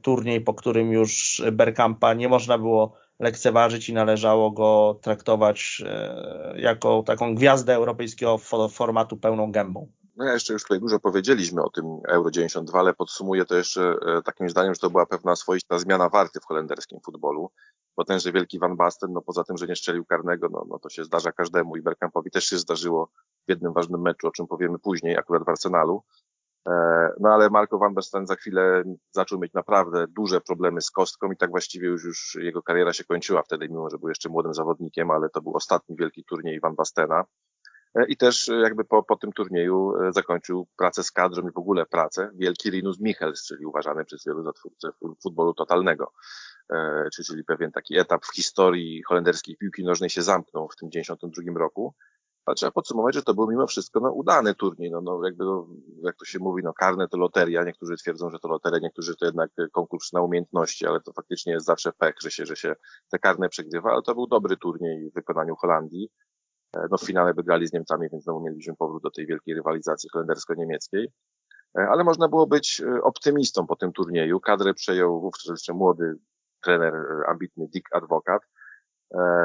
turniej, po którym już Bergkampa nie można było lekceważyć i należało go traktować e, jako taką gwiazdę europejskiego formatu pełną gębą. No ja jeszcze już tutaj dużo powiedzieliśmy o tym Euro 92, ale podsumuję to jeszcze e, takim zdaniem, że to była pewna swoista zmiana warty w holenderskim futbolu, bo tenże wielki Van Basten, no poza tym, że nie strzelił karnego, no, no to się zdarza każdemu i Bergkampowi też się zdarzyło w jednym ważnym meczu, o czym powiemy później, akurat w Arsenalu, no ale Marco van Basten za chwilę zaczął mieć naprawdę duże problemy z kostką i tak właściwie już, już jego kariera się kończyła wtedy, mimo że był jeszcze młodym zawodnikiem, ale to był ostatni wielki turniej Van Bastena. E, I też jakby po, po tym turnieju e, zakończył pracę z kadrą i w ogóle pracę wielki Rinus Michels, czyli uważany przez wielu za twórcę futbolu totalnego. Czyli pewien taki etap w historii holenderskiej piłki nożnej się zamknął w tym 92 roku. Ale trzeba podsumować, że to był mimo wszystko no, udany turniej. No, no, jakby, no, jak to się mówi, no, karne to loteria. Niektórzy twierdzą, że to loteria, niektórzy to jednak konkurs na umiejętności, ale to faktycznie jest zawsze pech, że się, że się te karne przegrywa, ale to był dobry turniej w wykonaniu Holandii. E, no, w finale wygrali z Niemcami, więc znowu mieliśmy powrót do tej wielkiej rywalizacji holendersko-niemieckiej. E, ale można było być e, optymistą po tym turnieju. Kadrę przejął wówczas jeszcze młody trener, ambitny Dick Advokat E,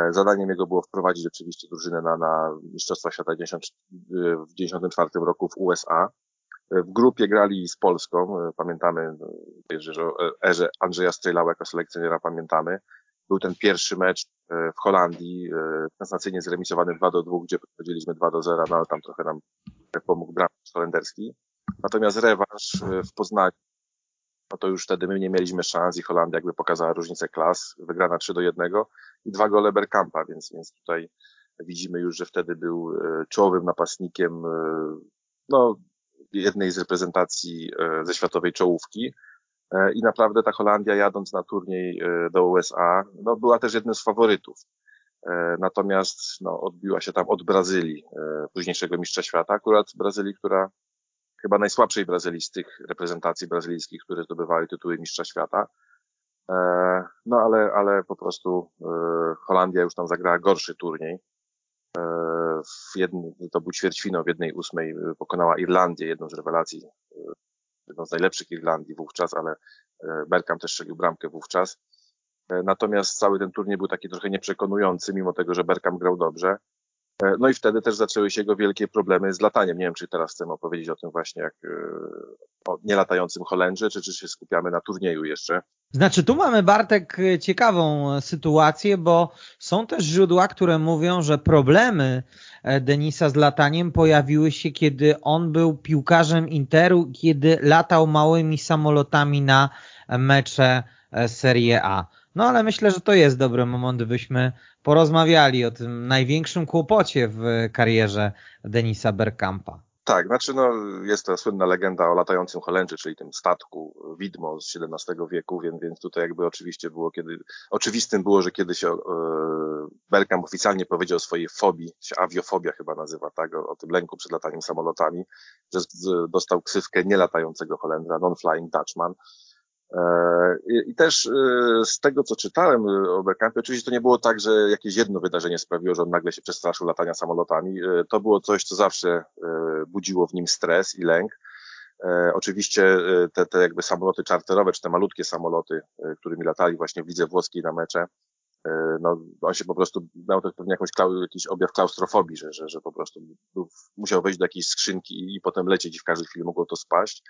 zadaniem jego było wprowadzić oczywiście drużynę na, na Mistrzostwa Świata w 1994 roku w USA. E, w grupie grali z Polską, e, pamiętamy, że erze Andrzeja Strejlała jako selekcjonera pamiętamy. Był ten pierwszy mecz w Holandii, sensacyjnie zremisowany 2 do 2, gdzie prowadziliśmy 2 do 0, no ale tam trochę nam pomógł bramkarz holenderski. Natomiast rewanż w Poznaniu no to już wtedy my nie mieliśmy szans i Holandia jakby pokazała różnicę klas, wygrana 3 do 1 i dwa gole Bergkampa, więc, więc tutaj widzimy już, że wtedy był e, czołowym napastnikiem e, no, jednej z reprezentacji e, ze światowej czołówki. I naprawdę ta Holandia jadąc na turniej do USA, no, była też jednym z faworytów. Natomiast no, odbiła się tam od Brazylii, późniejszego mistrza świata, akurat Brazylii, która chyba najsłabszej Brazylii reprezentacji brazylijskich, które zdobywały tytuły mistrza świata. E, no ale, ale po prostu e, Holandia już tam zagrała gorszy turniej. E, w jednym, to był ćwierćfinał w jednej ósmej, pokonała Irlandię, jedną z rewelacji, jedną z najlepszych Irlandii wówczas, ale Bergkamp też strzelił bramkę wówczas. Natomiast cały ten turniej był taki trochę nieprzekonujący, mimo tego, że Bergkamp grał dobrze. E, no i wtedy też zaczęły się jego wielkie problemy z lataniem. Nie wiem, czy teraz chcemy opowiedzieć o tym właśnie, jak e, o nielatającym Holendrze, czy, czy się skupiamy na turnieju jeszcze. Znaczy, tu mamy Bartek ciekawą sytuację, bo są też źródła, które mówią, że problemy e, Denisa z lataniem pojawiły się, kiedy on był piłkarzem Interu, kiedy latał małymi samolotami na mecze Serie A. No ale myślę, że to jest dobry moment, byśmy porozmawiali o tym największym kłopocie w karierze Denisa Bergkampa. Tak, znaczy no, jest to słynna legenda o latającym Holendrze, czyli tym statku widmo z XVII wieku, więc, więc tutaj jakby oczywiście było kiedy, oczywistym było, że kiedyś e, Bergkamp oficjalnie powiedział o swojej fobii, się awiofobia chyba nazywa, tak, o, o tym lęku przed lataniem samolotami, że z, dostał ksywkę nielatającego Holendra, non-flying Dutchman, I też e, z tego, co czytałem e, o Bergkampie, oczywiście to nie było tak, że jakieś jedno wydarzenie sprawiło, że on nagle się przestraszył latania samolotami. To było coś, co zawsze budziło w nim stres i lęk. Oczywiście te, te jakby samoloty czarterowe, czy te malutkie samoloty, którymi latali właśnie w lidze włoskiej na mecze, no, on się po prostu miał to pewnie jakąś, jakiś objaw klaustrofobii, że, że, że po prostu był, musiał wejść do jakiejś skrzynki i potem lecieć i w każdej chwili mogło to spaść.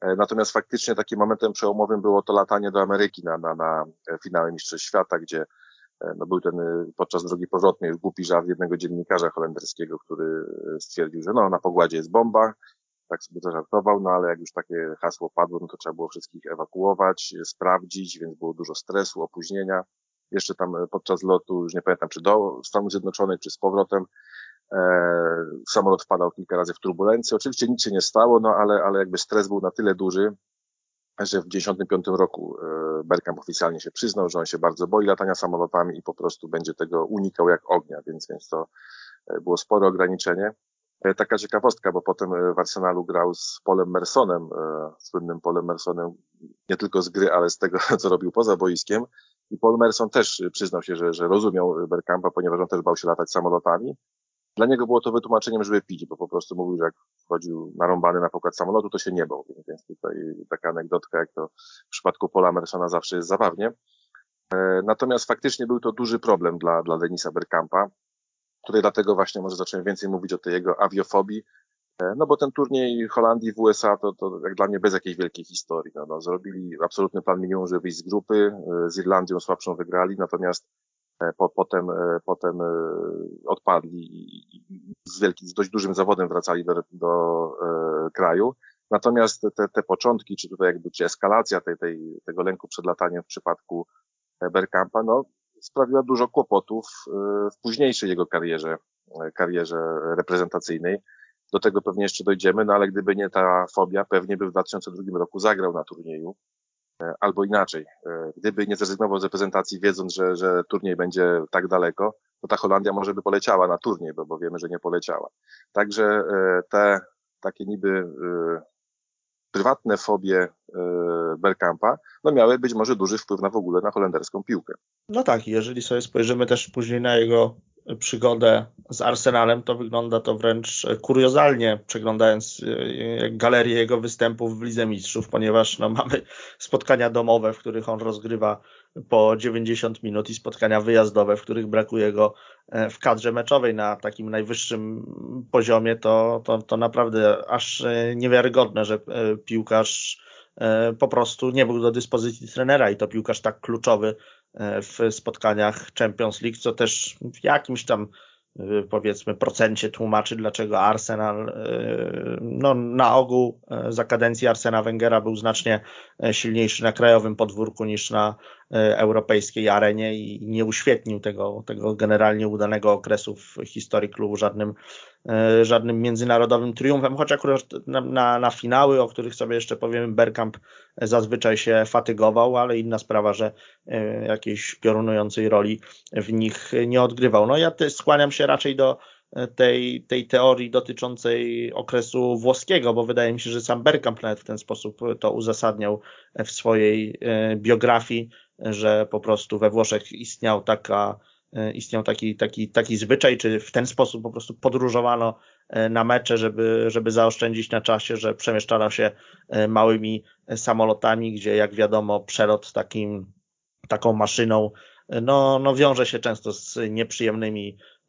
E, natomiast faktycznie takim momentem przełomowym było to latanie do Ameryki na, na, na finały Mistrzostw Świata, gdzie e, no był ten podczas drogi powrotnej głupi żart jednego dziennikarza holenderskiego, który stwierdził, że no na pogładzie jest bomba, tak sobie zażartował, no ale jak już takie hasło padło, no to trzeba było wszystkich ewakuować, sprawdzić, więc było dużo stresu, opóźnienia. Jeszcze tam podczas lotu, już nie pamiętam, czy do Stanów Zjednoczonych, czy z powrotem, E, samolot wpadał kilka razy w turbulencję. Oczywiście nic się nie stało, no ale, ale jakby stres był na tyle duży, że w 1995 roku e, Bergkamp oficjalnie się przyznał, że on się bardzo boi latania samolotami i po prostu będzie tego unikał jak ognia, więc, więc to e, było spore ograniczenie. Taka ciekawostka, bo potem w Arsenalu grał z Polem Mersonem, słynnym Polem Mersonem, nie tylko z gry, ale z tego, co robił poza boiskiem. I Paul Merson też przyznał się, że, że rozumiał Bergkampa, ponieważ on też bał się latać samolotami dla niego było to wytłumaczeniem, żeby pić, bo po prostu mówił, że jak wchodził narąbany na pokład samolotu, to się nie bał. Więc tutaj taka anegdotka, jak to w przypadku Paula Mersona zawsze jest zabawnie. E, natomiast faktycznie był to duży problem dla, dla Denisa Bergkampa. Tutaj dlatego właśnie może zacząłem więcej mówić o tej jego awiofobii, e, no bo ten turniej Holandii w USA to, to jak dla mnie bez jakiejś wielkiej historii. No, no, zrobili absolutny plan minimum, żeby wyjść z grupy, e, z Irlandią słabszą wygrali, natomiast potem, e, potem e, odpadli i z, wielkim, z dość dużym zawodem wracali do, do kraju. Natomiast te, te początki, czy tutaj jakby, czy eskalacja tej, tej, tego lęku przed lataniem w przypadku Bergkampa, no, sprawiła dużo kłopotów w późniejszej jego karierze, karierze reprezentacyjnej. Do tego pewnie jeszcze dojdziemy, no ale gdyby nie ta fobia, pewnie by w 2002 roku zagrał na turnieju E, albo inaczej. E, gdyby nie zrezygnował z reprezentacji, wiedząc, że, że turniej będzie tak daleko, to ta Holandia może by poleciała na turniej, bo, bo wiemy, że nie poleciała. Także te takie niby prywatne fobie Bergkampa, no miały być może duży wpływ na w ogóle na holenderską piłkę. No tak, jeżeli sobie spojrzymy też później na jego przygodę z Arsenalem, to wygląda to wręcz kuriozalnie, przeglądając e, galerię jego występów w Lidze Mistrzów, ponieważ no, mamy spotkania domowe, w których on rozgrywa po 90 minut i spotkania wyjazdowe, w których brakuje go e, w kadrze meczowej. Na takim najwyższym poziomie, to, to, to naprawdę aż e, niewiarygodne, że piłkarz po prostu nie był do dyspozycji trenera i to piłkarz tak kluczowy w spotkaniach Champions League, co też w jakimś tam e, powiedzmy procencie tłumaczy, dlaczego Arsenal e, no, na ogół za kadencji Arsena Wengera był znacznie silniejszy na krajowym podwórku niż na europejskiej arenie i nie uświetnił tego, tego generalnie udanego okresu w historii klubu żadnym E, żadnym międzynarodowym triumfem, choć akurat na, na, na, finały, o których sobie jeszcze powiemy, Bergkamp zazwyczaj się fatygował, ale inna sprawa, że e, jakiejś piorunującej roli w nich nie odgrywał. No ja skłaniam się raczej do tej, tej teorii dotyczącej okresu włoskiego, bo wydaje mi się, że sam Bergkamp nawet w ten sposób to uzasadniał w swojej biografii, że po prostu we Włoszech istniał taka E, istniał taki, taki, taki zwyczaj, czy w ten sposób po prostu podróżowano e, na mecze, żeby, żeby zaoszczędzić na czasie, że przemieszczano się e, małymi samolotami, gdzie jak wiadomo przelot takim, taką maszyną no, no wiąże się często z nieprzyjemnymi e,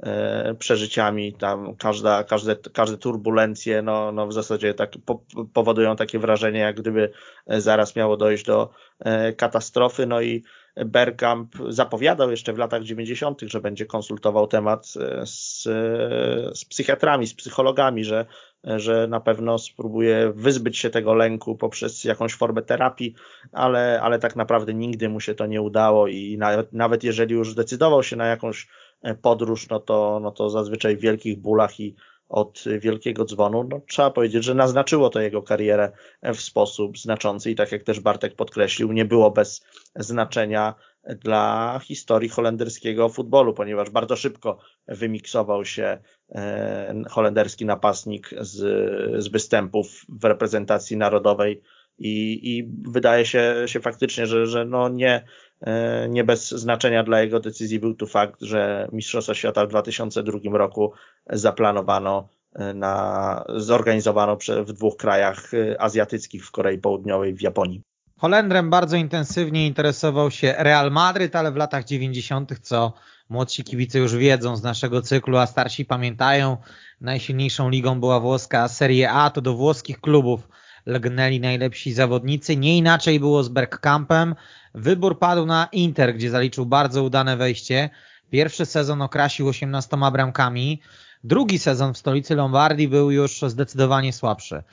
przeżyciami, tam każda, każde, każde turbulencje, no, no w zasadzie tak po, powodują takie wrażenie, jak gdyby zaraz miało dojść do e, katastrofy, no i Bergkamp zapowiadał jeszcze w latach 90., że będzie konsultował temat e, z, z psychiatrami, z psychologami, że, że na pewno spróbuje wyzbyć się tego lęku poprzez jakąś formę terapii, ale, ale tak naprawdę nigdy mu się to nie udało i nawet, nawet jeżeli już zdecydował się na jakąś e, podróż, no to, no to zazwyczaj w wielkich bólach i od wielkiego dzwonu, no, trzeba powiedzieć, że naznaczyło to jego karierę w sposób znaczący i tak jak też Bartek podkreślił, nie było bez znaczenia dla historii holenderskiego futbolu, ponieważ bardzo szybko wymiksował się e, holenderski napastnik z, z występów w reprezentacji narodowej i, i wydaje się, się faktycznie, że, że no nie, e, nie bez znaczenia dla jego decyzji był tu fakt, że Mistrzostwa Świata w 2002 roku zaplanowano e, na, zorganizowano w dwóch krajach e, azjatyckich, w Korei Południowej w Japonii. Holendrem bardzo intensywnie interesował się Real Madryt, ale w latach 90., co młodsi kibice już wiedzą z naszego cyklu, a starsi pamiętają, najsilniejszą ligą była włoska Serie A, to do włoskich klubów lgnęli najlepsi zawodnicy. Nie inaczej było z Bergkampem. Wybór padł na Inter, gdzie zaliczył bardzo udane wejście. Pierwszy sezon okrasił 18 bramkami. Drugi sezon w stolicy Lombardii był już zdecydowanie słabszy.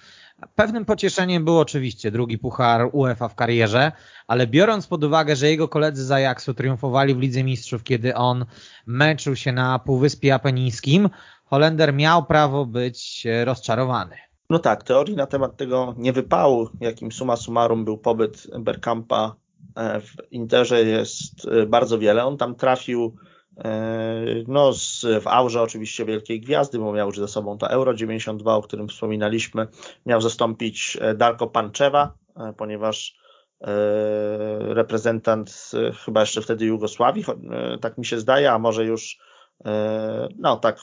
Pewnym pocieszeniem był oczywiście drugi puchar UEFA w karierze, ale biorąc pod uwagę, że jego koledzy z Ajaxu triumfowali w Lidze Mistrzów, kiedy on męczył się na Półwyspie Apenińskim, Holender miał prawo być rozczarowany. No tak, teorii na temat tego niewypału, jakim suma summarum był pobyt Bergkampa e, w Interze jest e, bardzo wiele. On tam trafił e, no, z, w aurze oczywiście wielkiej gwiazdy, bo miał już ze sobą to Euro 92, o którym wspominaliśmy. Miał zastąpić Darko Panczeva, ponieważ reprezentant chyba jeszcze wtedy Jugosławii, tak mi się zdaje, a może już E, no tak,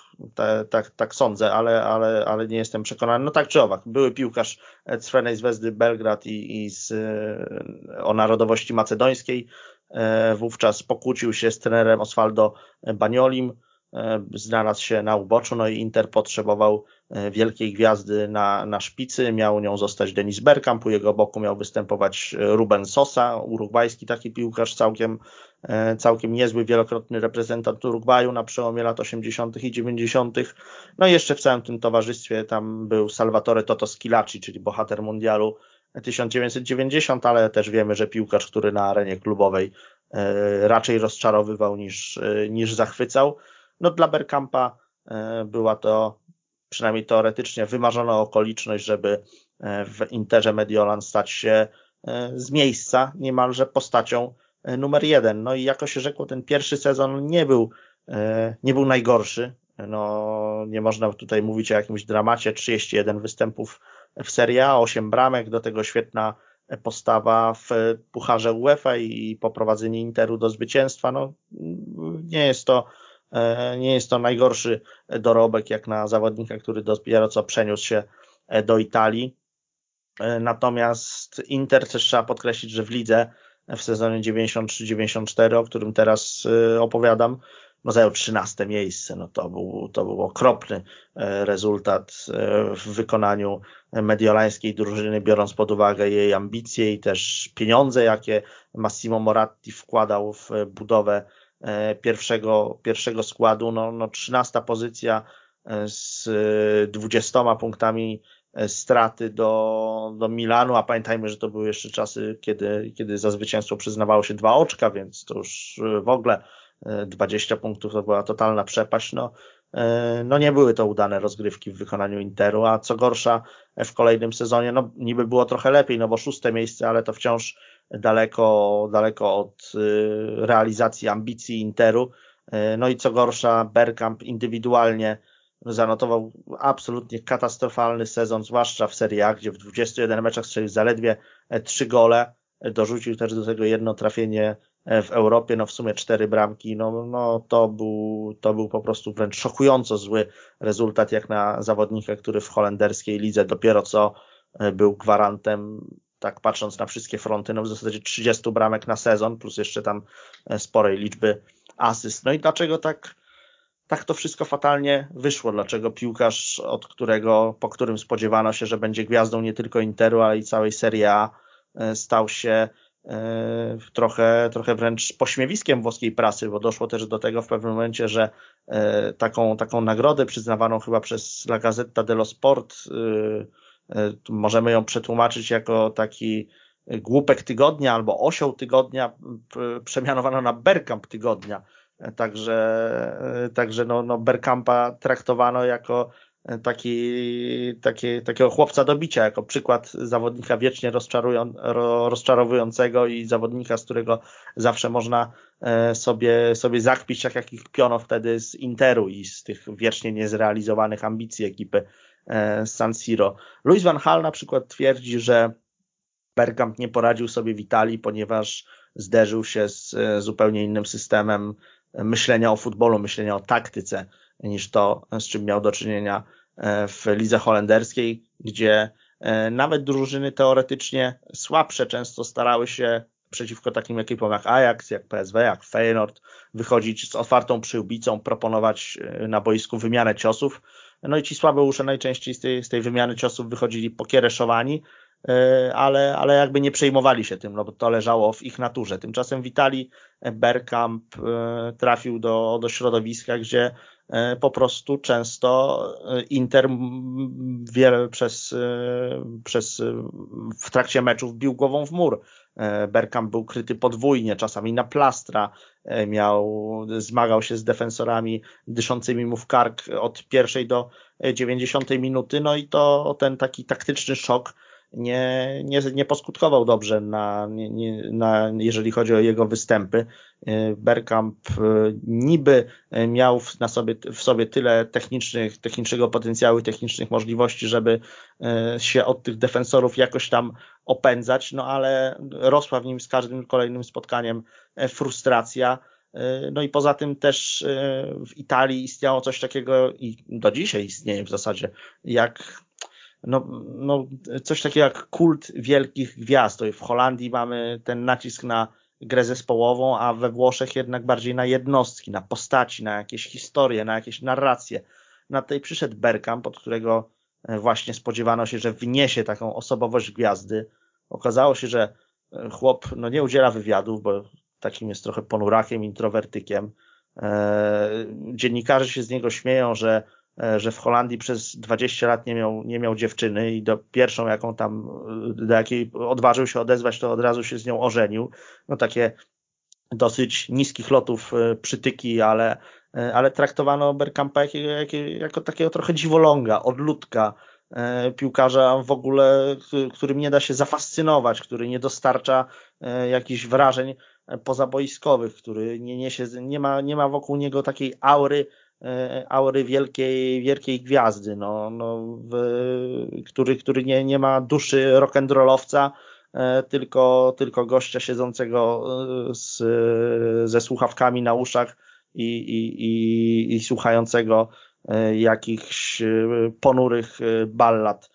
tak, tak sądzę, ale, ale, ale nie jestem przekonany. No tak czy owak, były piłkarz Crvenej Zvezdy Belgrad i, i z, o narodowości macedońskiej. E, wówczas pokłócił się z trenerem Osvaldo Baniolim, e, znalazł się na uboczu, no i Inter potrzebował wielkiej gwiazdy na, na szpicy, miał nią zostać Denis Bergkamp, u jego boku miał występować Ruben Sosa, urugwajski taki piłkarz całkiem E, całkiem niezły, wielokrotny reprezentant Urugwaju na przełomie lat 80. i 90. No i jeszcze w całym tym towarzystwie tam był Salvatore Toto Schilacci, czyli bohater mundialu 1990, ale też wiemy, że piłkarz, który na arenie klubowej e, raczej rozczarowywał niż, e, niż zachwycał. No dla Bergkampa była to przynajmniej teoretycznie wymarzona okoliczność, żeby w Interze Mediolan stać się z miejsca niemalże postacią E, numer jeden. No i jako się rzekło, ten pierwszy sezon nie był nie był najgorszy. No, nie można tutaj mówić o jakimś dramacie. 31 występów w Serie A, 8 bramek, do tego świetna postawa w Pucharze UEFA i poprowadzenie Interu do zwycięstwa. No, nie jest to nie jest to najgorszy dorobek jak na zawodnika, który dopiero co przeniósł się do Italii. Natomiast Inter też trzeba podkreślić, że w lidze w sezonie 93-94, o którym teraz opowiadam, no zajął 13 miejsce. No to był, to był okropny e, rezultat e, w wykonaniu mediolańskiej drużyny, biorąc pod uwagę jej ambicje i też pieniądze, jakie Massimo Moratti wkładał w budowę e, pierwszego, pierwszego składu. No, no 13 pozycja z 20 punktami straty do, do Milanu, a pamiętajmy, że to były jeszcze czasy, kiedy, kiedy za zwycięstwo przyznawało się dwa oczka, więc to już w ogóle 20 punktów to była totalna przepaść. No, e, no nie były to udane rozgrywki w wykonaniu Interu, a co gorsza w kolejnym sezonie, no niby było trochę lepiej, no bo szóste miejsce, ale to wciąż daleko, daleko od e, realizacji ambicji Interu. E, no i co gorsza, Bergkamp indywidualnie zanotował absolutnie katastrofalny sezon, zwłaszcza w Serie A, gdzie w 21 meczach strzelił zaledwie 3 gole, dorzucił też do tego jedno trafienie w Europie, no w sumie cztery bramki, no, no to, był, to był po prostu wręcz szokująco zły rezultat, jak na zawodnika, który w holenderskiej lidze dopiero co e, był gwarantem, tak patrząc na wszystkie fronty, no w zasadzie 30 bramek na sezon, plus jeszcze tam e, sporej liczby asyst. No i dlaczego tak, tak to wszystko fatalnie wyszło? Dlaczego piłkarz, od którego, po którym spodziewano się, że będzie gwiazdą nie tylko Interu, ale i całej Serie A, e, stał się E, trochę, trochę wręcz pośmiewiskiem włoskiej prasy, bo doszło też do tego w pewnym momencie, że taką, taką nagrodę przyznawaną chyba przez La Gazzetta dello Sport, e, możemy ją przetłumaczyć jako taki głupek tygodnia albo osioł tygodnia, przemianowano na Bergkamp tygodnia. Także, także no, no Bergkampa traktowano jako taki, taki, takiego chłopca do bicia, jako przykład zawodnika wiecznie rozczarowującego i zawodnika, z którego zawsze można e, sobie, sobie zakpić, jak jakich piono wtedy z Interu i z tych wiecznie niezrealizowanych ambicji ekipy e, San Siro. Luis van Hal na przykład twierdzi, że Bergkamp nie poradził sobie w Italii, ponieważ zderzył się z e, zupełnie innym systemem myślenia o futbolu, myślenia o taktyce niż to, z czym miał do czynienia e, w lidze holenderskiej, gdzie e, nawet drużyny teoretycznie słabsze często starały się przeciwko takim ekipom jak Ajax, jak PSW, jak Feyenoord wychodzić z otwartą przyłbicą, proponować e, na boisku wymianę ciosów. No i ci słabeusze najczęściej z tej, z tej wymiany ciosów wychodzili pokiereszowani, ale, ale jakby nie przejmowali się tym, no bo to leżało w ich naturze. Tymczasem w Italii Bergkamp trafił do, do środowiska, gdzie E, po prostu często e, Inter wiele przez, e, przez w trakcie meczów bił głową w mur. Bergkamp był kryty podwójnie, czasami na plastra, miał, zmagał się z defensorami dyszącymi mu w kark od pierwszej do dziewięćdziesiątej minuty, no i to ten taki taktyczny szok nie, nie, nie poskutkował dobrze, na, nie, na, jeżeli chodzi o jego występy. Bergkamp e, niby miał na sobie, w sobie tyle technicznych, technicznego potencjału i technicznych możliwości, żeby e, się od tych defensorów jakoś tam opędzać, no ale rosła w nim z każdym kolejnym spotkaniem e, frustracja. No i poza tym też w Italii istniało coś takiego i do dzisiaj istnieje w zasadzie, jak no, no, coś takiego jak kult wielkich gwiazd. W Holandii mamy ten nacisk na grę zespołową, a we Włoszech jednak bardziej na jednostki, na postaci, na jakieś historie, na jakieś narracje. Na tej przyszedł Bergkamp, od którego e, właśnie spodziewano się, że wniesie taką osobowość gwiazdy. Okazało się, że e, chłop no, nie udziela wywiadów, bo takim jest trochę ponurakiem, introwertykiem. E, dziennikarze się z niego śmieją, że że w Holandii przez 20 lat nie miał, nie miał dziewczyny i do pierwszą, jaką tam, do jakiej odważył się odezwać, to od razu się z nią ożenił. No takie dosyć niskich lotów e, przytyki, ale, e, ale traktowano Bergkampa jako, jako, jako takiego trochę dziwoląga, odludka, piłkarza w ogóle, którym nie da się zafascynować, który nie dostarcza jakichś wrażeń pozaboiskowych, który nie niesie, nie ma, nie ma wokół niego takiej aury, aury wielkiej, wielkiej gwiazdy, no, no, w, który, który nie, nie ma duszy rock'n'rollowca, tylko, tylko gościa siedzącego z, ze słuchawkami na uszach i, i, i, i słuchającego jakichś ponurych ballad. E,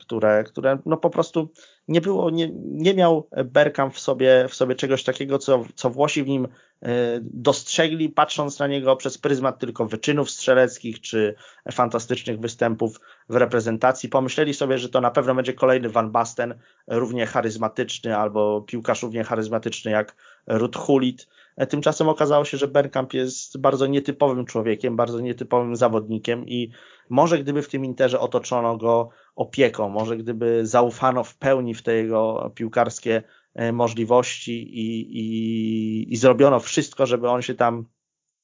które, które no po prostu nie było, nie, nie miał Bergkamp w sobie, w sobie czegoś takiego, co, co Włosi w nim e, dostrzegli, patrząc na niego przez pryzmat tylko wyczynów strzeleckich czy fantastycznych występów w reprezentacji. Pomyśleli sobie, że to na pewno będzie kolejny Van Basten, równie charyzmatyczny albo piłkarz równie charyzmatyczny jak Ruth Hulit. E, tymczasem okazało się, że Bergkamp jest bardzo nietypowym człowiekiem, bardzo nietypowym zawodnikiem i może gdyby w tym Interze otoczono go opieką, może gdyby zaufano w pełni w te jego piłkarskie e, możliwości i, i, i zrobiono wszystko, żeby on się tam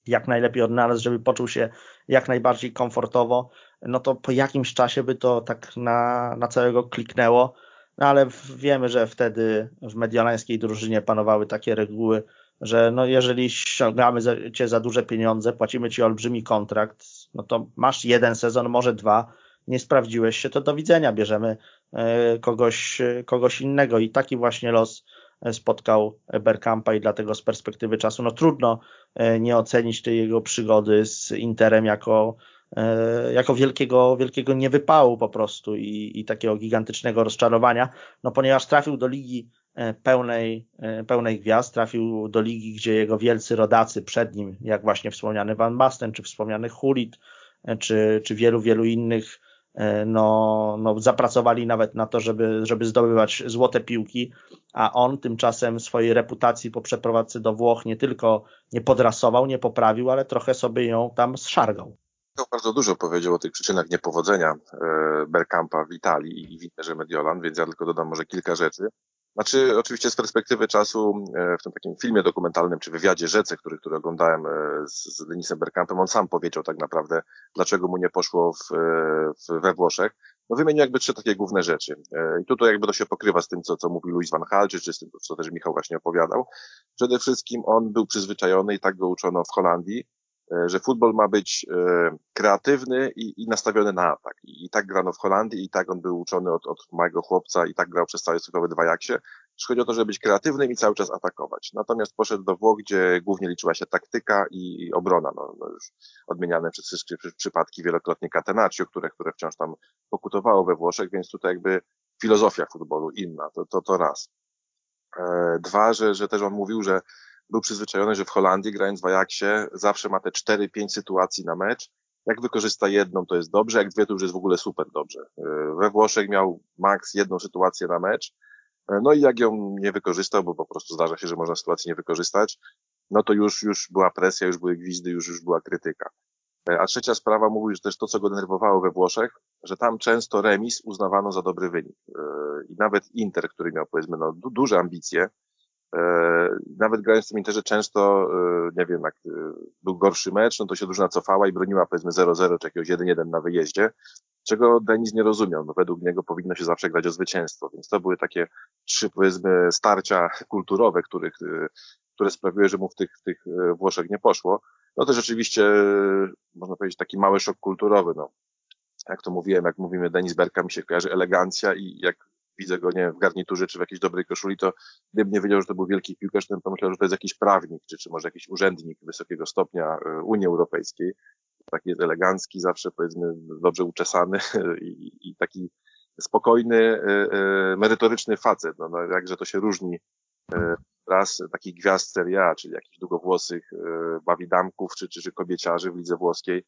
jak najlepiej odnalazł, żeby poczuł się jak najbardziej komfortowo, no to po jakimś czasie by to tak na, na całego kliknęło. No ale wiemy, że wtedy w mediolańskiej drużynie panowały takie reguły, że no jeżeli ściągamy cię za duże pieniądze, płacimy ci olbrzymi kontrakt, no to masz jeden sezon, może dwa, nie sprawdziłeś się, to do widzenia, bierzemy e, kogoś, kogoś innego. I taki właśnie los e, spotkał Berkampa i dlatego z perspektywy czasu no trudno e, nie ocenić tej jego przygody z Interem jako, jako wielkiego, wielkiego niewypału po prostu i, i takiego gigantycznego rozczarowania, no ponieważ trafił do ligi pełnej, pełnej gwiazd, trafił do ligi, gdzie jego wielcy rodacy przed nim, jak właśnie wspomniany Van Basten, czy wspomniany Hulit, czy, czy wielu, wielu innych E, no, no zapracowali nawet na to, żeby, żeby zdobywać złote piłki, a on tymczasem swojej reputacji po przeprowadzce do Włoch nie tylko nie podrasował, nie poprawił, ale trochę sobie ją tam zszargał. Bardzo dużo powiedział o tych przyczynach niepowodzenia e, Berkampa w Italii i w Interze Mediolan, więc ja tylko dodam może kilka rzeczy. Znaczy, oczywiście z perspektywy czasu, e, w tym takim filmie dokumentalnym, czy wywiadzie Rzece, który, który oglądałem e, z, z Denisem Bergkampem, on sam powiedział tak naprawdę, dlaczego mu nie poszło w, e, w, we Włoszech. No wymienił jakby trzy takie główne rzeczy. I tutaj jakby to się pokrywa z tym, co, co mówił Luis van Gaal, czy, czy z tym, co też Michał właśnie opowiadał. Przede wszystkim on był przyzwyczajony i tak go uczono w Holandii, że futbol ma być e, kreatywny i, i nastawiony na atak. I, tak grano w Holandii, i tak on był uczony od, od małego chłopca, i tak grał przez cały cyfrowy dwajaksie. Chodzi o to, żeby być kreatywnym i cały czas atakować. Natomiast poszedł do Włoch, gdzie głównie liczyła się taktyka i obrona. No, no już odmieniane przez wszystkie przypadki wielokrotnie Catenaccio, które, które wciąż tam pokutowało we Włoszech, więc tutaj jakby filozofia futbolu inna, to, to, to raz. E, dwa, że, że też on mówił, że był przyzwyczajony, że w Holandii grając w Ajaxie zawsze ma te 4-5 sytuacji na mecz. Jak wykorzysta jedną, to jest dobrze, jak dwie, to już jest w ogóle super dobrze. E, we Włoszech miał max jedną sytuację na mecz, e, no i jak ją nie wykorzystał, bo po prostu zdarza się, że można sytuacji nie wykorzystać, no to już, już była presja, już były gwizdy, już, już była krytyka. E, a trzecia sprawa mówi, że też to, co go denerwowało we Włoszech, że tam często remis uznawano za dobry wynik. I nawet Inter, który miał powiedzmy no, duże ambicje, nawet grając w tym Interze często, e, nie wiem, jak e, był gorszy mecz, no to się drużyna cofała i broniła powiedzmy 0-0 czy jakiegoś 1-1 na wyjeździe, czego Denis nie rozumiał. No według niego powinno się zawsze grać o zwycięstwo, więc to były takie trzy powiedzmy starcia kulturowe, których, które sprawiły, że mu w tych, w tych Włoszech nie poszło. No to rzeczywiście, można powiedzieć, taki mały szok kulturowy, no. Jak to mówiłem, jak mówimy Denis Berka, mi się kojarzy elegancja i jak widzę go, nie wiem, w garniturze czy w jakiejś dobrej koszuli, to gdybym nie wiedział, że to był wielki piłkarz, to pomyślał, że to jest jakiś prawnik, czy, czy może jakiś urzędnik wysokiego stopnia e, Unii Europejskiej. Taki jest elegancki, zawsze powiedzmy dobrze uczesany i, i taki spokojny, e, e, merytoryczny facet. No, no, jakże to się różni raz takich gwiazd Serie czyli jakichś długowłosych bawidamków czy, czy, czy kobieciarzy w lidze włoskiej,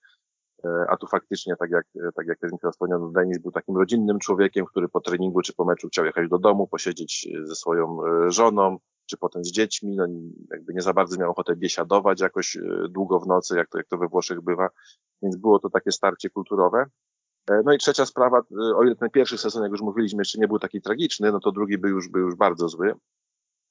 a tu faktycznie, tak jak, e, tak jak Michał wspomniał, no, Denis był takim rodzinnym człowiekiem, który po treningu czy po meczu chciał jechać do domu, posiedzieć e, ze swoją żoną, czy potem z dziećmi, no jakby nie za bardzo miał ochotę biesiadować jakoś długo w nocy, jak to, jak to we Włoszech bywa, więc było to takie starcie kulturowe. No i trzecia sprawa, o ile ten pierwszy sezon, jak już mówiliśmy, jeszcze nie był taki tragiczny, no to drugi był już, był już bardzo zły.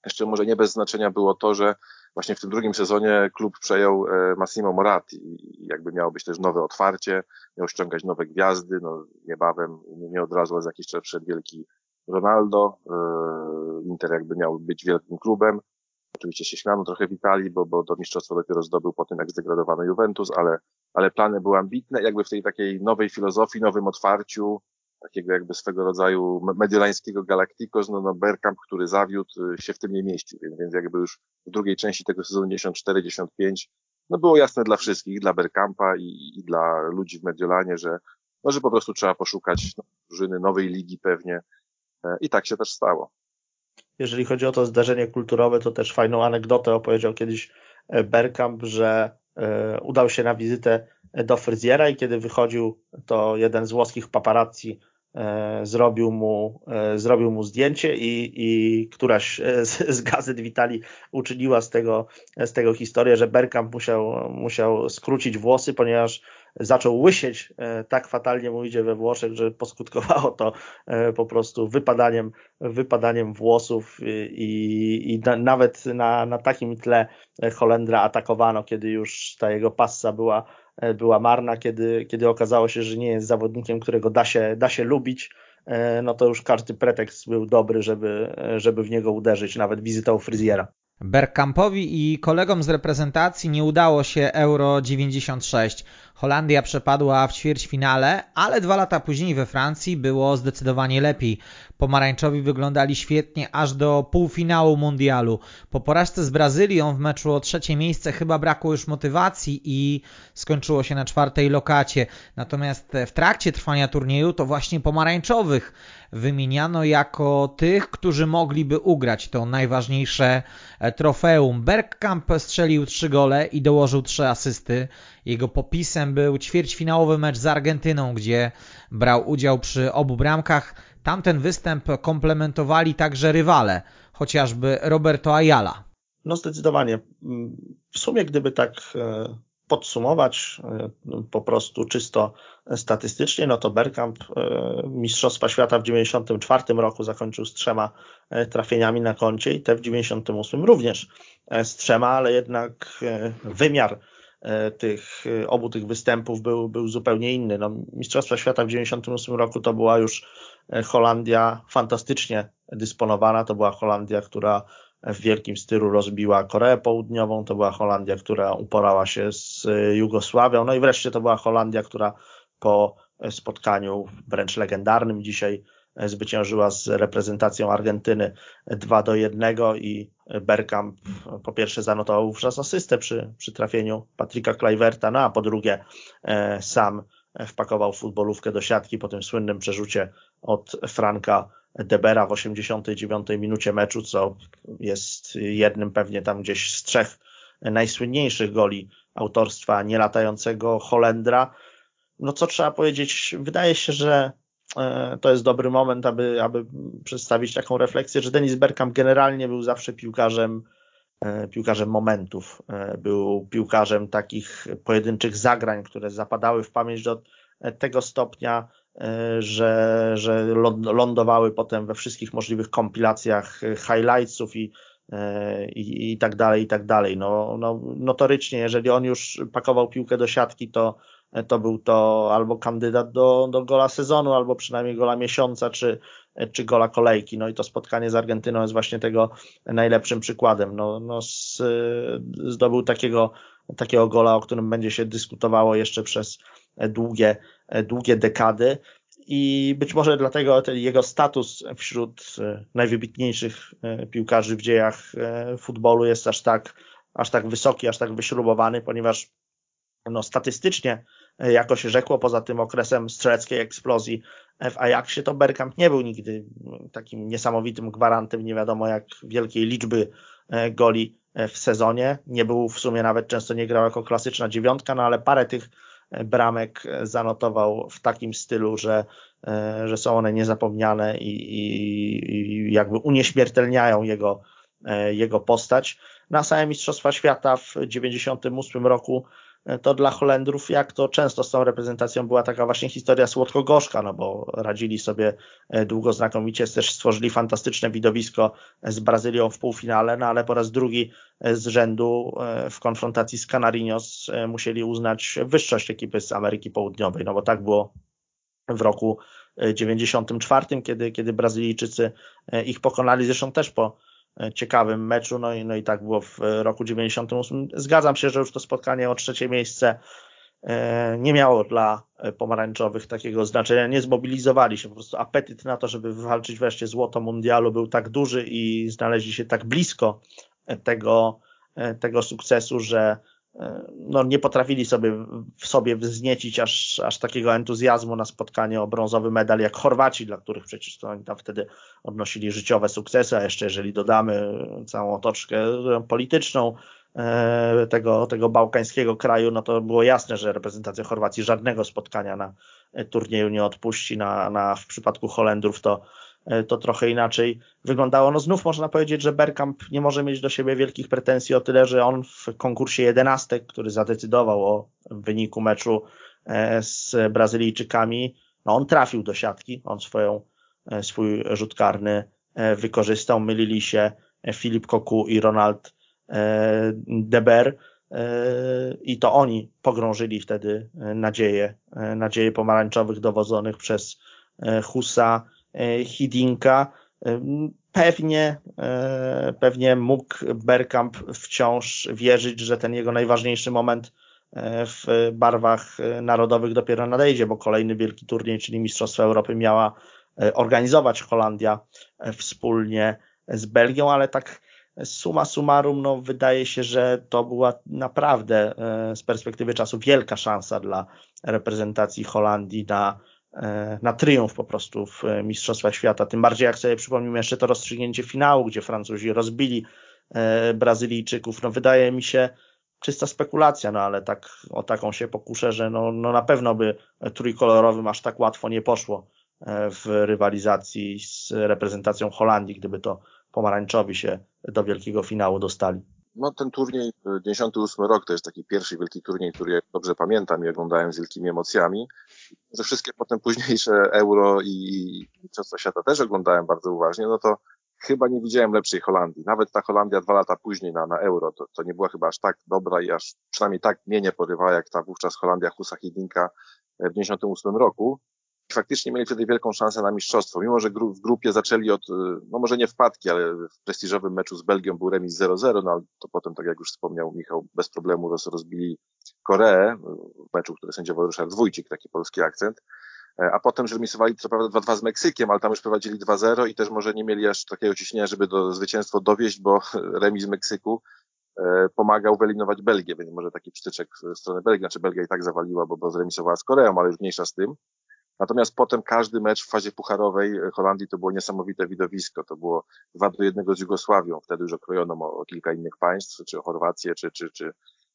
Jeszcze może nie bez znaczenia było to, że właśnie w tym drugim sezonie klub przejął e, Massimo Moratti i jakby miało być też nowe otwarcie, miał ściągać nowe gwiazdy, no niebawem, nie od razu, ale za jakiś czas przed wielki Ronaldo, e, Inter jakby miał być wielkim klubem, Oczywiście się śmiano trochę w Italii, bo, bo to mistrzostwo dopiero zdobył po tym, jak zdegradowano Juventus, ale, ale plany były ambitne, jakby w tej takiej nowej filozofii, nowym otwarciu, takiego jakby swego rodzaju mediolańskiego Galacticos, no, no Bergkamp, który zawiódł, y, się w tym nie mieścił, więc, więc jakby już w drugiej części tego sezonu 94-95 no było jasne dla wszystkich, dla Bergkampa i, i dla ludzi w Mediolanie, że, no, po prostu trzeba poszukać no, drużyny nowej ligi pewnie e, i tak się też stało. Jeżeli chodzi o to zdarzenie kulturowe, to też fajną anegdotę opowiedział kiedyś e, Bergkamp, że e, udał się na wizytę do fryzjera i kiedy wychodził, to jeden z włoskich paparazzi zrobił mu, e, zrobił mu zdjęcie i, i któraś z, z gazet w Italii uczyniła z tego, z tego historię, że Bergkamp musiał, musiał skrócić włosy, ponieważ zaczął łysieć, e, tak fatalnie mu idzie we Włoszech, że poskutkowało to po prostu wypadaniem, wypadaniem włosów i, i na, nawet na, na takim tle Holendra atakowano, kiedy już ta jego passa była E, była marna, kiedy, kiedy okazało się, że nie jest zawodnikiem, którego da się, da się lubić, e, no to już każdy pretekst był dobry, żeby, żeby w niego uderzyć, nawet wizytą fryzjera. Bergkampowi i kolegom z reprezentacji nie udało się Euro 96. Holandia przepadła w ćwierćfinale, ale dwa lata później we Francji było zdecydowanie lepiej. Pomarańczowi wyglądali świetnie aż do półfinału mundialu. Po porażce z Brazylią w meczu o trzecie miejsce chyba brakło już motywacji i skończyło się na czwartej lokacie. Natomiast w trakcie trwania turnieju to właśnie pomarańczowych wymieniano jako tych, którzy mogliby ugrać to najważniejsze trofeum. Bergkamp strzelił trzy gole i dołożył trzy asysty. Jego popisem był ćwierćfinałowy mecz z Argentyną, gdzie brał udział przy obu bramkach. Tamten występ komplementowali także rywale, chociażby Roberto Ayala. No zdecydowanie. W sumie gdyby tak e, podsumować e, po prostu czysto statystycznie, no to Bergkamp e, Mistrzostwa Świata w 94 roku zakończył z trzema trafieniami na koncie i te w 98 również z trzema, ale jednak wymiar E, tych, e, obu tych występów był, był zupełnie inny. No, Mistrzostwa Świata w 1998 roku to była już e, Holandia fantastycznie dysponowana. To była Holandia, która w wielkim stylu rozbiła Koreę Południową. To była Holandia, która uporała się z Jugosławią. No i wreszcie to była Holandia, która po spotkaniu wręcz legendarnym dzisiaj zwyciężyła z reprezentacją Argentyny 2 do 1 i Bergkamp po pierwsze zanotował wówczas asystę przy, przy trafieniu Patryka Kluiverta, no a po drugie e, sam wpakował futbolówkę do siatki po tym słynnym przerzucie od Franka Debera w 89 minucie meczu, co jest jednym pewnie tam gdzieś z trzech najsłynniejszych goli autorstwa nielatającego Holendra. No co trzeba powiedzieć, wydaje się, że E, to jest dobry moment, aby, aby przedstawić taką refleksję, że Denis Bergkamp generalnie był zawsze piłkarzem, e, piłkarzem momentów. E, był piłkarzem takich pojedynczych zagrań, które zapadały w pamięć do tego stopnia, że, że lądowały potem we wszystkich możliwych kompilacjach highlightsów i, i, i tak dalej, i tak dalej. No, no, notorycznie, jeżeli on już pakował piłkę do siatki, to to był to albo kandydat do, do gola sezonu, albo przynajmniej gola miesiąca, czy, czy gola kolejki. No i to spotkanie z Argentyną jest właśnie tego najlepszym przykładem. No, no z, zdobył takiego, takiego gola, o którym będzie się dyskutowało jeszcze przez długie, długie dekady. I być może dlatego ten jego status wśród najwybitniejszych piłkarzy w dziejach futbolu jest aż tak, aż tak wysoki, aż tak wyśrubowany, ponieważ no, statystycznie jako się rzekło, poza tym okresem strzeleckiej eksplozji w Ajaxie, to Bergkamp nie był nigdy takim niesamowitym gwarantem nie wiadomo jak wielkiej liczby e, goli e, w sezonie. Nie był w sumie nawet często nie grał jako klasyczna dziewiątka, no ale parę tych e, bramek zanotował w takim stylu, że, że są one niezapomniane i, i, i jakby unieśmiertelniają jego, jego postać. Na same Mistrzostwa Świata w 98 roku to dla Holendrów, jak to często z tą reprezentacją była taka właśnie historia słodko-gorzka, no bo radzili sobie e, długo znakomicie, też stworzyli fantastyczne widowisko z Brazylią w półfinale, no ale po raz drugi e, z rzędu e, w konfrontacji z Canarinos musieli uznać wyższość ekipy z Ameryki Południowej, no bo tak było w roku 94, kiedy, kiedy Brazylijczycy ich pokonali, zresztą też po ciekawym meczu, no i, no i tak było w roku 98. Zgadzam się, że już to spotkanie o trzecie miejsce nie miało dla pomarańczowych takiego znaczenia, nie zmobilizowali się, po prostu apetyt na to, żeby wywalczyć wreszcie złoto mundialu był tak duży i znaleźli się tak blisko tego, tego sukcesu, że no, nie potrafili sobie w sobie wzniecić aż, aż takiego entuzjazmu na spotkanie o brązowy medal jak Chorwaci, dla których przecież to oni tam wtedy odnosili życiowe sukcesy, a jeszcze jeżeli dodamy całą otoczkę polityczną e, tego, tego bałkańskiego kraju, no to było jasne, że reprezentacja Chorwacji żadnego spotkania na turnieju nie odpuści. Na, na, w przypadku Holendrów to E, to trochę inaczej wyglądało. No znów można powiedzieć, że Bergkamp nie może mieć do siebie wielkich pretensji o tyle, że on w konkursie 11, który zadecydował o wyniku meczu e, z Brazylijczykami, no on trafił do siatki, on swoją, e, swój rzut karny wykorzystał, mylili się Filip Koku i Ronald Deber i to oni pogrążyli wtedy nadzieję, nadzieję pomarańczowych dowodzonych przez Husa. E, Hidinka. E, pewnie, e, pewnie mógł Bergkamp wciąż wierzyć, że ten jego najważniejszy moment w barwach narodowych dopiero nadejdzie, bo kolejny wielki turniej, czyli Mistrzostwa Europy miała organizować Holandia wspólnie z Belgią, ale tak suma summarum, no wydaje się, że to była naprawdę z perspektywy czasu wielka szansa dla reprezentacji Holandii na E, na triumf po prostu w e, Mistrzostwach Świata. Tym bardziej jak sobie przypomnimy jeszcze to rozstrzygnięcie finału, gdzie Francuzi rozbili e, Brazylijczyków. No wydaje mi się czysta spekulacja, no ale tak o taką się pokuszę, że no, no na pewno by trójkolorowym aż tak łatwo nie poszło w rywalizacji z reprezentacją Holandii, gdyby to pomarańczowi się do wielkiego finału dostali. No ten turniej, 98 rok, to jest taki pierwszy wielki turniej, który ja dobrze pamiętam i oglądałem z wielkimi emocjami. Że wszystkie potem późniejsze Euro i Mistrzostwa Świata też oglądałem bardzo uważnie, no to chyba nie widziałem lepszej Holandii. Nawet ta Holandia dwa lata później na, na Euro, to, to nie była chyba aż tak dobra i aż przynajmniej tak mnie nie porywała, jak ta wówczas Holandia Husa Hidinka w 98 roku faktycznie mieli wtedy wielką szansę na mistrzostwo. Mimo, że w grupie zaczęli od, y, no może nie wpadki, ale w prestiżowym meczu z Belgią był remis 0-0, no ale to potem, tak jak już wspomniał Michał, bez problemu roz, rozbili Koreę w meczu, który sędziował Ryszard Wójcik, taki polski akcent. E, a potem remisowali co prawda 2-2 z Meksykiem, ale tam już prowadzili 2-0 i też może nie mieli aż takiego ciśnienia, żeby do zwycięstwo dowieść, bo remis Meksyku e, pomagał wyeliminować Belgię, więc może taki przytyczek w stronę Belgii, znaczy Belgia i tak zawaliła, bo, bo zremisowała z Koreą, ale już mniejsza z tym. Natomiast potem każdy mecz w fazie pucharowej Holandii to było niesamowite widowisko. To było 2 do 1 z Jugosławią. Wtedy już okrojono o, o kilka innych państw, czy o Chorwację, czy, czy, czy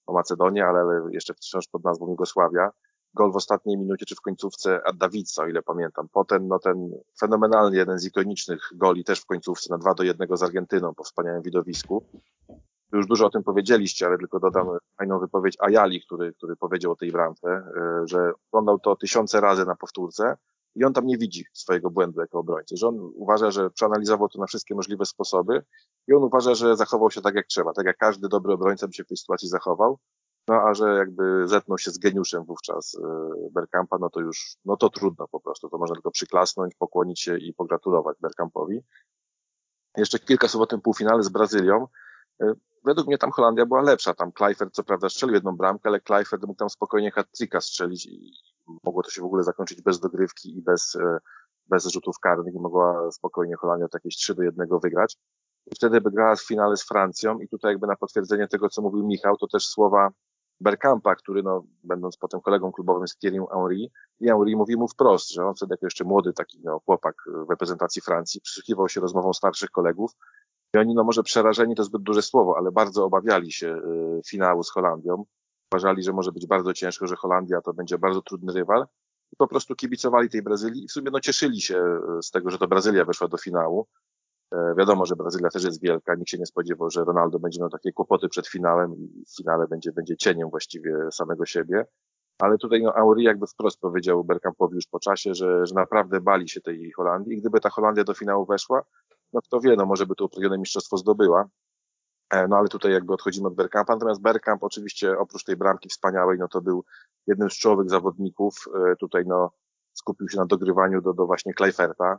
o Macedonię, ale jeszcze wciąż pod nazwą Jugosławia. Gol w ostatniej minucie, czy w końcówce ad Davidsa, o ile pamiętam. Potem no ten fenomenalny, jeden z ikonicznych goli też w końcówce na 2 do 1 z Argentyną po wspaniałym widowisku już dużo o tym powiedzieliście, ale tylko dodam fajną wypowiedź Ayali, który, który powiedział o tej bramce, e, że oglądał to tysiące razy na powtórce i on tam nie widzi swojego błędu jako obrońcy, że on uważa, że przeanalizował to na wszystkie możliwe sposoby i on uważa, że zachował się tak jak trzeba, tak jak każdy dobry obrońca by się w tej sytuacji zachował, no a że jakby zetnął się z geniuszem wówczas e, Berkampa, no to już, no to trudno po prostu, to można tylko przyklasnąć, pokłonić się i pogratulować Berkampowi. Jeszcze kilka słów o tym półfinale z Brazylią. E, według mnie tam Holandia była lepsza. Tam Kleifert co prawda strzelił jedną bramkę, ale Kleifert mógł tam spokojnie hat strzelić i mogło to się w ogóle zakończyć bez dogrywki i bez, e, bez rzutów karnych i mogła spokojnie Holandia to jakieś 3 do 1 wygrać. I wtedy by grała w finale z Francją i tutaj jakby na potwierdzenie tego, co mówił Michał, to też słowa Berkampa, który no, będąc potem kolegą klubowym z Thierry Henry, i Henry mówi mu wprost, że on wtedy jako jeszcze młody taki no, chłopak w reprezentacji Francji przysłuchiwał się rozmową starszych kolegów i oni, no może przerażeni to zbyt duże słowo, ale bardzo obawiali się y, finału z Holandią. Uważali, że może być bardzo ciężko, że Holandia to będzie bardzo trudny rywal. I po prostu kibicowali tej Brazylii i w sumie no cieszyli się y, z tego, że to Brazylia weszła do finału. E, wiadomo, że Brazylia też jest wielka. Nikt się nie spodziewał, że Ronaldo będzie miał takie kłopoty przed finałem i w finale będzie, będzie cieniem właściwie samego siebie. Ale tutaj no, Auri jakby wprost powiedział Bergkampowi już po czasie, że, że naprawdę bali się tej Holandii i gdyby ta Holandia do finału weszła, no kto wie, no może by to upragnione mistrzostwo zdobyła. E, no ale tutaj jakby odchodzimy od Bergkampa, natomiast Bergkamp oczywiście oprócz tej bramki wspaniałej, no to był jednym z czołowych zawodników. E, tutaj no skupił się na dogrywaniu do, do właśnie Kleiferta.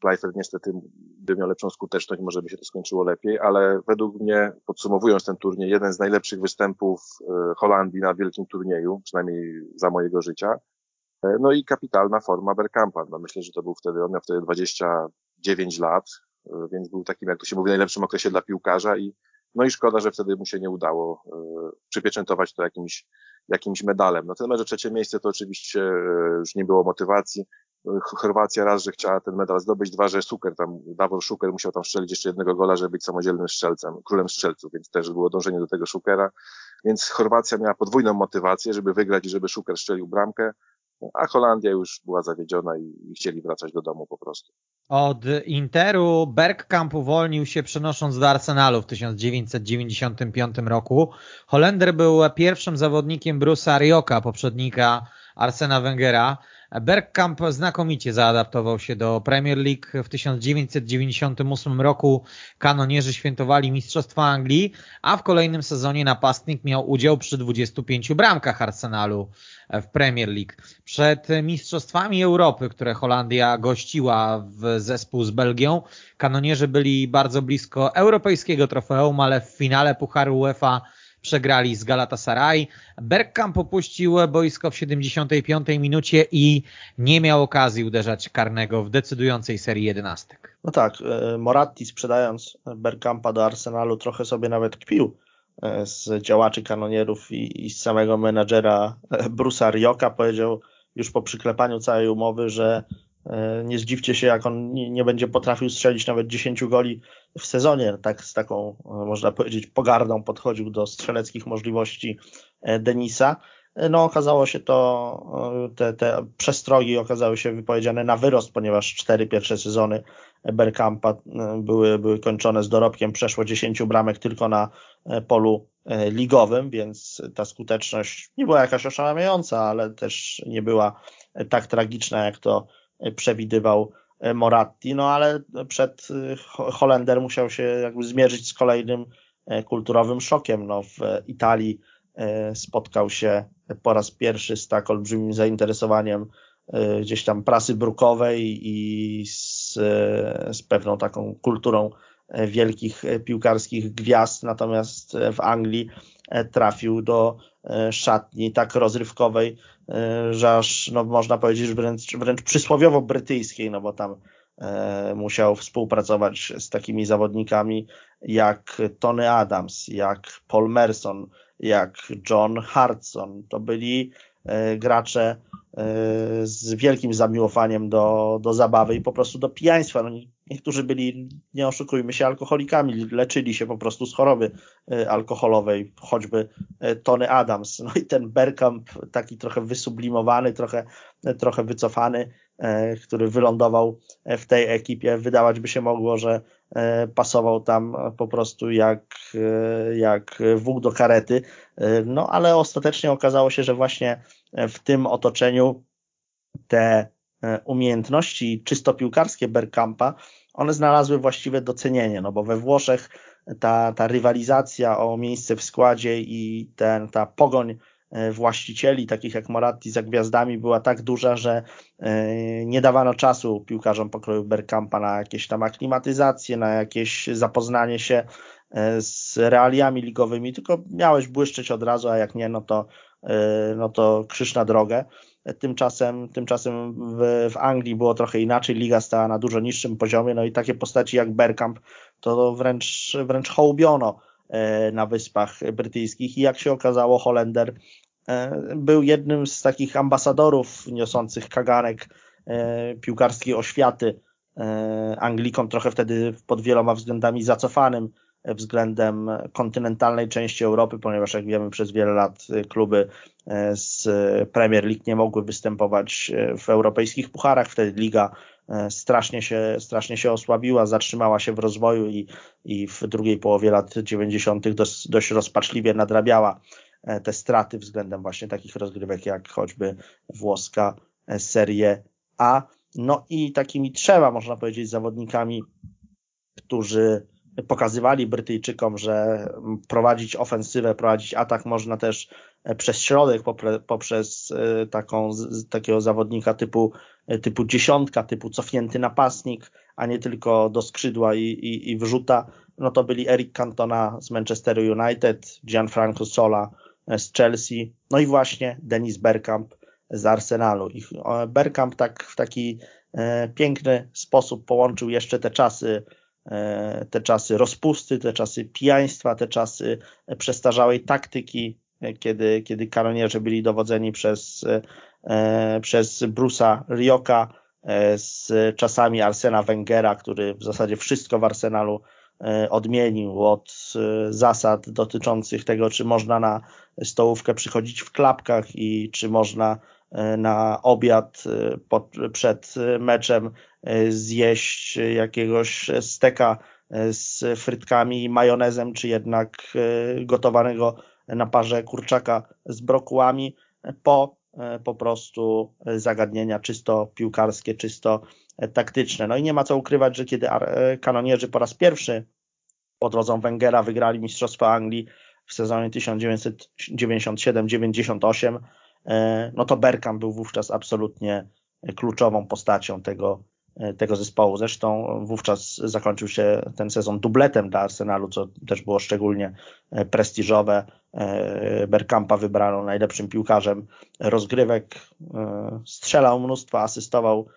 Pleifert niestety by miał lepszą skuteczność, może by się to skończyło lepiej, ale według mnie, podsumowując ten turniej, jeden z najlepszych występów Holandii na wielkim turnieju, przynajmniej za mojego życia. No i kapitalna forma Bergkampa. No myślę, że to był wtedy, on miał wtedy 29 lat, więc był takim, jak to się mówi, najlepszym okresie dla piłkarza i no i szkoda, że wtedy mu się nie udało e, przypieczętować to jakimś, jakimś medalem. No ten że trzecie miejsce to oczywiście e, już nie było motywacji. Chorwacja raz, że chciała ten medal zdobyć, dwa, że Suker tam, Davor Szuker musiał tam strzelić jeszcze jednego gola, żeby być samodzielnym strzelcem, królem strzelców, więc też było dążenie do tego Szukera. Więc Chorwacja miała podwójną motywację, żeby wygrać i żeby Szuker strzelił bramkę a Holandia już była zawiedziona i, chcieli wracać do domu po prostu. Od Interu Bergkamp uwolnił się przenosząc do Arsenalu w 1995 roku. Holender był pierwszym zawodnikiem Bruce'a Rioka, poprzednika Arsena Wengera. Bergkamp znakomicie zaadaptował się do Premier League. W 1998 roku kanonierzy świętowali Mistrzostwa Anglii, a w kolejnym sezonie napastnik miał udział przy 25 bramkach Arsenalu w Premier League. Przed Mistrzostwami Europy, które Holandia gościła w zespół z Belgią, kanonierzy byli bardzo blisko europejskiego trofeum, ale w finale Pucharu UEFA przegrali z Galatasaray. Bergkamp opuścił boisko w 75 minucie i nie miał okazji uderzać karnego w decydującej serii jedenastek. No tak, e, Moratti sprzedając Bergkampa do Arsenalu trochę sobie nawet kpił e, z działaczy kanonierów i, i z samego menadżera e, Brusa Rioka powiedział już po przyklepaniu całej umowy, że nie zdziwcie się, jak on nie, będzie potrafił strzelić nawet 10 goli w sezonie. Tak z taką, e, można powiedzieć, pogardą podchodził do strzeleckich możliwości e, Denisa. No, okazało się to, te, te przestrogi okazały się wypowiedziane na wyrost, ponieważ cztery pierwsze sezony Bergkampa były, były kończone z dorobkiem przeszło 10 bramek tylko na polu ligowym, więc ta skuteczność nie była jakaś oszałamiająca, ale też nie była tak tragiczna, jak to przewidywał e, Moratti, no ale przed e, Holender musiał się jakby zmierzyć z kolejnym e, kulturowym szokiem. No, w Italii spotkał się po raz pierwszy z tak olbrzymim zainteresowaniem gdzieś tam prasy brukowej i z, z pewną taką kulturą wielkich piłkarskich gwiazd, natomiast w Anglii trafił do szatni tak rozrywkowej, E, że aż no, można powiedzieć wręcz, wręcz przysłowiowo brytyjskiej, no bo tam e, musiał współpracować z takimi zawodnikami jak Tony Adams, jak Paul Merson, jak John Hartson. To byli e, gracze e, z wielkim zamiłowaniem do, do zabawy i po prostu do pijaństwa. No, Niektórzy byli, nie oszukujmy się, alkoholikami, leczyli się po prostu z choroby e, alkoholowej, choćby e, Tony Adams. No i ten Bergkamp, taki trochę wysublimowany, trochę, e, trochę wycofany, który wylądował w tej ekipie, wydawać by się mogło, że pasował tam po prostu jak, jak wół do karety. No ale ostatecznie okazało się, że właśnie w tym otoczeniu te umiejętności czysto piłkarskie Bergkampa one znalazły właściwe docenienie, no bo we Włoszech ta, ta rywalizacja o miejsce w składzie i ten, ta pogoń e, właścicieli, takich jak Moratti za gwiazdami, była tak duża, że e, nie dawano czasu piłkarzom pokroju Bergkampa na jakieś tam aklimatyzację, na jakieś zapoznanie się e, z realiami ligowymi, tylko miałeś błyszczeć od razu, a jak nie, no to, no to krzyż na drogę. Tymczasem, tymczasem w, w Anglii było trochę inaczej, liga stała na dużo niższym poziomie, no i takie postaci jak Bergkamp to wręcz, wręcz hołbiono e, na Wyspach Brytyjskich. I jak się okazało Holender e, był jednym z takich ambasadorów niosących kaganek e, piłkarskiej oświaty Anglikom trochę wtedy pod wieloma względami zacofanym względem kontynentalnej części Europy, ponieważ jak wiemy przez wiele lat kluby e, z Premier League nie mogły występować e, w europejskich pucharach, wtedy liga e, strasznie się, strasznie się osłabiła, zatrzymała się w rozwoju i, i w drugiej połowie lat 90. Dość, dość rozpaczliwie nadrabiała te straty względem właśnie takich rozgrywek jak choćby włoska Serie A. No i takimi trzema, można powiedzieć, zawodnikami, którzy pokazywali Brytyjczykom, że prowadzić ofensywę, prowadzić atak można też e, przez środek, poprzez e, taką, takiego zawodnika typu, e, typu dziesiątka, typu cofnięty napastnik, a nie tylko do skrzydła i, i, i wrzuta, no to byli Eric Cantona z Manchesteru United, Gianfranco Sola z Chelsea, no i właśnie Denis Bergkamp z Arsenalu. I Bergkamp tak w taki e, piękny sposób połączył jeszcze te czasy e, te czasy rozpusty, te czasy pijaństwa, te czasy przestarzałej taktyki, e, kiedy, kiedy kanonierzy byli dowodzeni przez, przez Brusa Rioka, z czasami Arsena Wengera, który w zasadzie wszystko w Arsenalu odmienił od zasad dotyczących tego, czy można na stołówkę przychodzić w klapkach i czy można E, na obiad e, przed meczem e, zjeść jakiegoś steka z frytkami i majonezem, czy jednak gotowanego na parze kurczaka z brokułami, po po prostu zagadnienia czysto piłkarskie, czysto taktyczne. No i nie ma co ukrywać, że kiedy kanonierzy po raz pierwszy pod rodzą Węgera wygrali Mistrzostwo Anglii w sezonie 1997-98, E, no to Bergkamp był wówczas absolutnie kluczową postacią tego, e, tego zespołu. Zresztą wówczas zakończył się ten sezon dubletem dla Arsenalu, co też było szczególnie e, prestiżowe. Bergkampa wybrano najlepszym piłkarzem rozgrywek, strzelał mnóstwo, asystował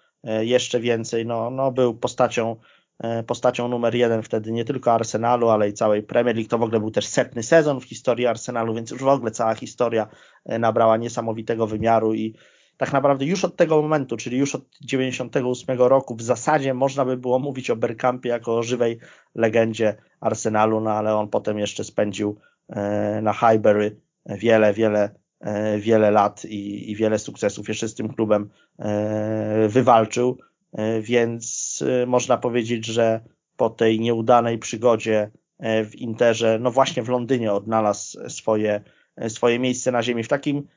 jeszcze więcej. No, no był postacią E, postacią numer jeden wtedy nie tylko Arsenalu, ale i całej Premier League. To w ogóle był też setny sezon w historii Arsenalu, więc już w ogóle cała historia e, nabrała niesamowitego wymiaru i tak naprawdę już od tego momentu, czyli już od 98 roku w zasadzie można by było mówić o Bergkampie jako o żywej legendzie Arsenalu, no ale on potem jeszcze spędził e, na Highbury wiele, wiele wiele lat i, i wiele sukcesów jeszcze z tym klubem wywalczył. E, więc e, można powiedzieć, że po tej nieudanej przygodzie e, w Interze, no właśnie w Londynie odnalazł swoje, swoje miejsce na ziemi w takim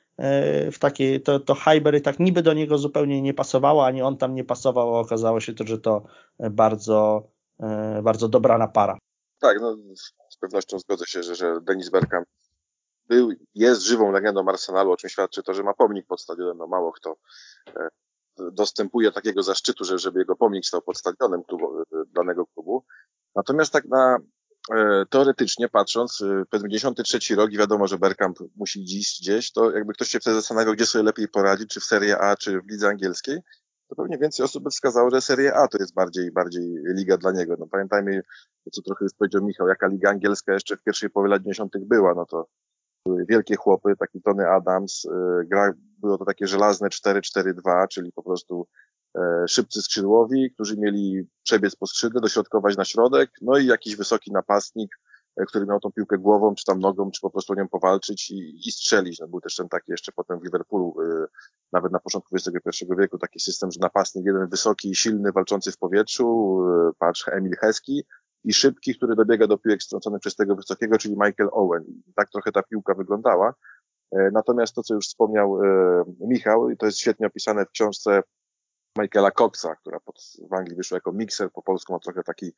w takiej, to, to Highbury tak niby do niego zupełnie nie pasowało, ani on tam nie pasował, a okazało się to, że to bardzo, bardzo dobrana para. Tak, no z pewnością zgodzę się, że, że Denis Bergkamp był, jest żywą legendą Arsenalu, o czym świadczy to, że ma pomnik pod stadionem, no mało kto dostępuje takiego zaszczytu, że, żeby jego pomnik stał pod stadionem klubu, danego klubu. Natomiast tak na e, teoretycznie patrząc, e, powiedzmy 93 rok i wiadomo, że Bergkamp musi dziś gdzieś, to jakby ktoś się wtedy zastanawiał, gdzie sobie lepiej poradzić, czy w Serie A, czy w lidze angielskiej, to pewnie więcej osób by wskazało, że Serie A to jest bardziej, bardziej liga dla niego. No pamiętajmy, co trochę już powiedział Michał, jaka liga angielska jeszcze w pierwszej połowie lat 90 była, no to były wielkie chłopy, taki Tony Adams, e, gra, było to takie żelazne 4-4-2, czyli po prostu e, szybcy skrzydłowi, którzy mieli przebiec po skrzydle, dośrodkować na środek, no i jakiś wysoki napastnik, e, który miał tą piłkę głową, czy tam nogą, czy po prostu nią powalczyć i, i strzelić. No, był też ten taki jeszcze potem w Liverpoolu, nawet na początku XXI wieku, taki system, że napastnik jeden wysoki, silny, walczący w powietrzu, patrz Emil Heski, i szybki, który dobiega do piłek strąconych przez tego wysokiego, czyli Michael Owen. I tak trochę ta piłka wyglądała. E, natomiast to, co już wspomniał e, Michał, i to jest świetnie opisane w książce Michaela Coxa, która pod, w Anglii wyszła jako mixer, po polsku ma trochę taki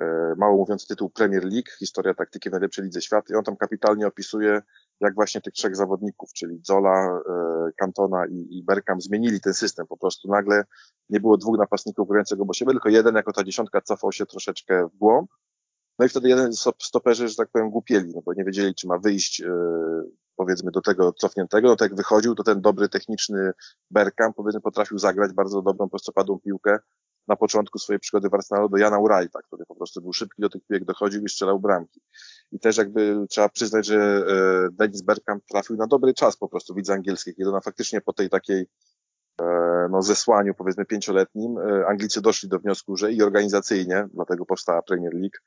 e, mało mówiący tytuł Premier League, historia taktyki w najlepszej lidze świata i on tam kapitalnie opisuje, jak właśnie tych trzech zawodników, czyli Zola, e, Cantona i, i Bergkamp zmienili ten system. Po prostu nagle nie było dwóch napastników grającego bo siebie, tylko jeden jako ta dziesiątka cofał się troszeczkę w głąb. No i wtedy jeden stoperzy, że tak powiem, głupieli, no bo nie wiedzieli, czy ma wyjść e, powiedzmy do tego cofniętego, no to jak wychodził, to ten dobry techniczny Bergkamp powiedzmy potrafił zagrać bardzo dobrą prostopadłą piłkę na początku swojej przygody w Arsenalu do Jana Wrighta, który po prostu był szybki do tych piłek, dochodził i strzelał bramki. I też jakby trzeba przyznać, że e, Dennis Bergkamp trafił na dobry czas po prostu widz angielskich, kiedy ona faktycznie po tej takiej e, no, zesłaniu powiedzmy pięcioletnim e, Anglicy doszli do wniosku, że i organizacyjnie, dlatego powstała Premier League,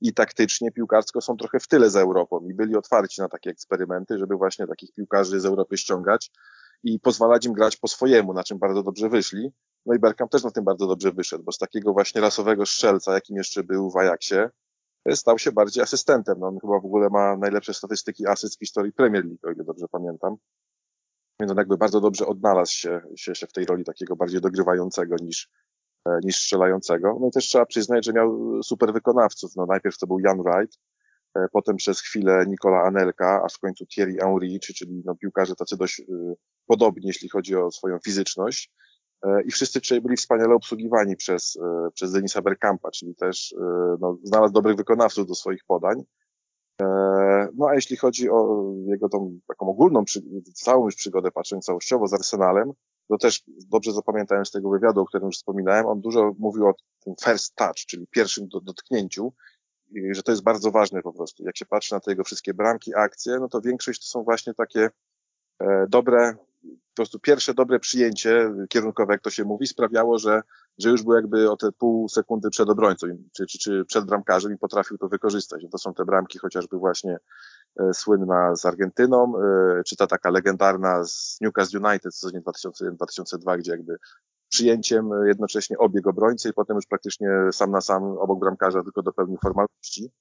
i taktycznie, piłkarsko są trochę w tyle za Europą i byli otwarci na takie eksperymenty, żeby właśnie takich piłkarzy z Europy ściągać i pozwalać im grać po swojemu, na czym bardzo dobrze wyszli. No i Bergkamp też na tym bardzo dobrze wyszedł, bo z takiego właśnie rasowego strzelca, jakim jeszcze był w Ajaxie, stał się bardziej asystentem. No, on chyba w ogóle ma najlepsze statystyki asyst w historii Premier League, o ile dobrze pamiętam. Więc on jakby bardzo dobrze odnalazł się, się, się w tej roli takiego bardziej dogrywającego niż, E, niż strzelającego. No i też trzeba przyznać, że miał super wykonawców. No najpierw to był Jan Wright, e, potem przez chwilę Nicola Anelka, aż w końcu Thierry Henry, czyli no piłkarze tacy dość y, podobni, jeśli chodzi o swoją fizyczność. i wszyscy trzej byli wspaniale obsługiwani przez, przez Denisa Bergkampa, czyli też no, znalazł dobrych wykonawców do swoich podań. No a jeśli chodzi o jego tą taką ogólną, całą już przygodę, patrząc całościowo z Arsenalem, to też dobrze zapamiętałem z tego wywiadu, o którym już wspominałem, on dużo mówił o tym first touch, czyli pierwszym dotknięciu, że to jest bardzo ważne po prostu. Jak się patrzy na te jego wszystkie bramki, akcje, no to większość to są właśnie takie e, dobre, po prostu pierwsze dobre przyjęcie kierunkowe, jak to się mówi, sprawiało, że, że już był jakby o te pół sekundy przed obrońcą, czy, czy, czy przed bramkarzem i potrafił to wykorzystać. To są te bramki chociażby właśnie słynna z Argentyną, e, czy ta taka legendarna z Newcastle United w sezonie 2001-2002, gdzie jakby przyjęciem jednocześnie obieg obrońcy i potem już praktycznie sam na sam obok bramkarza tylko dopełnił formalności.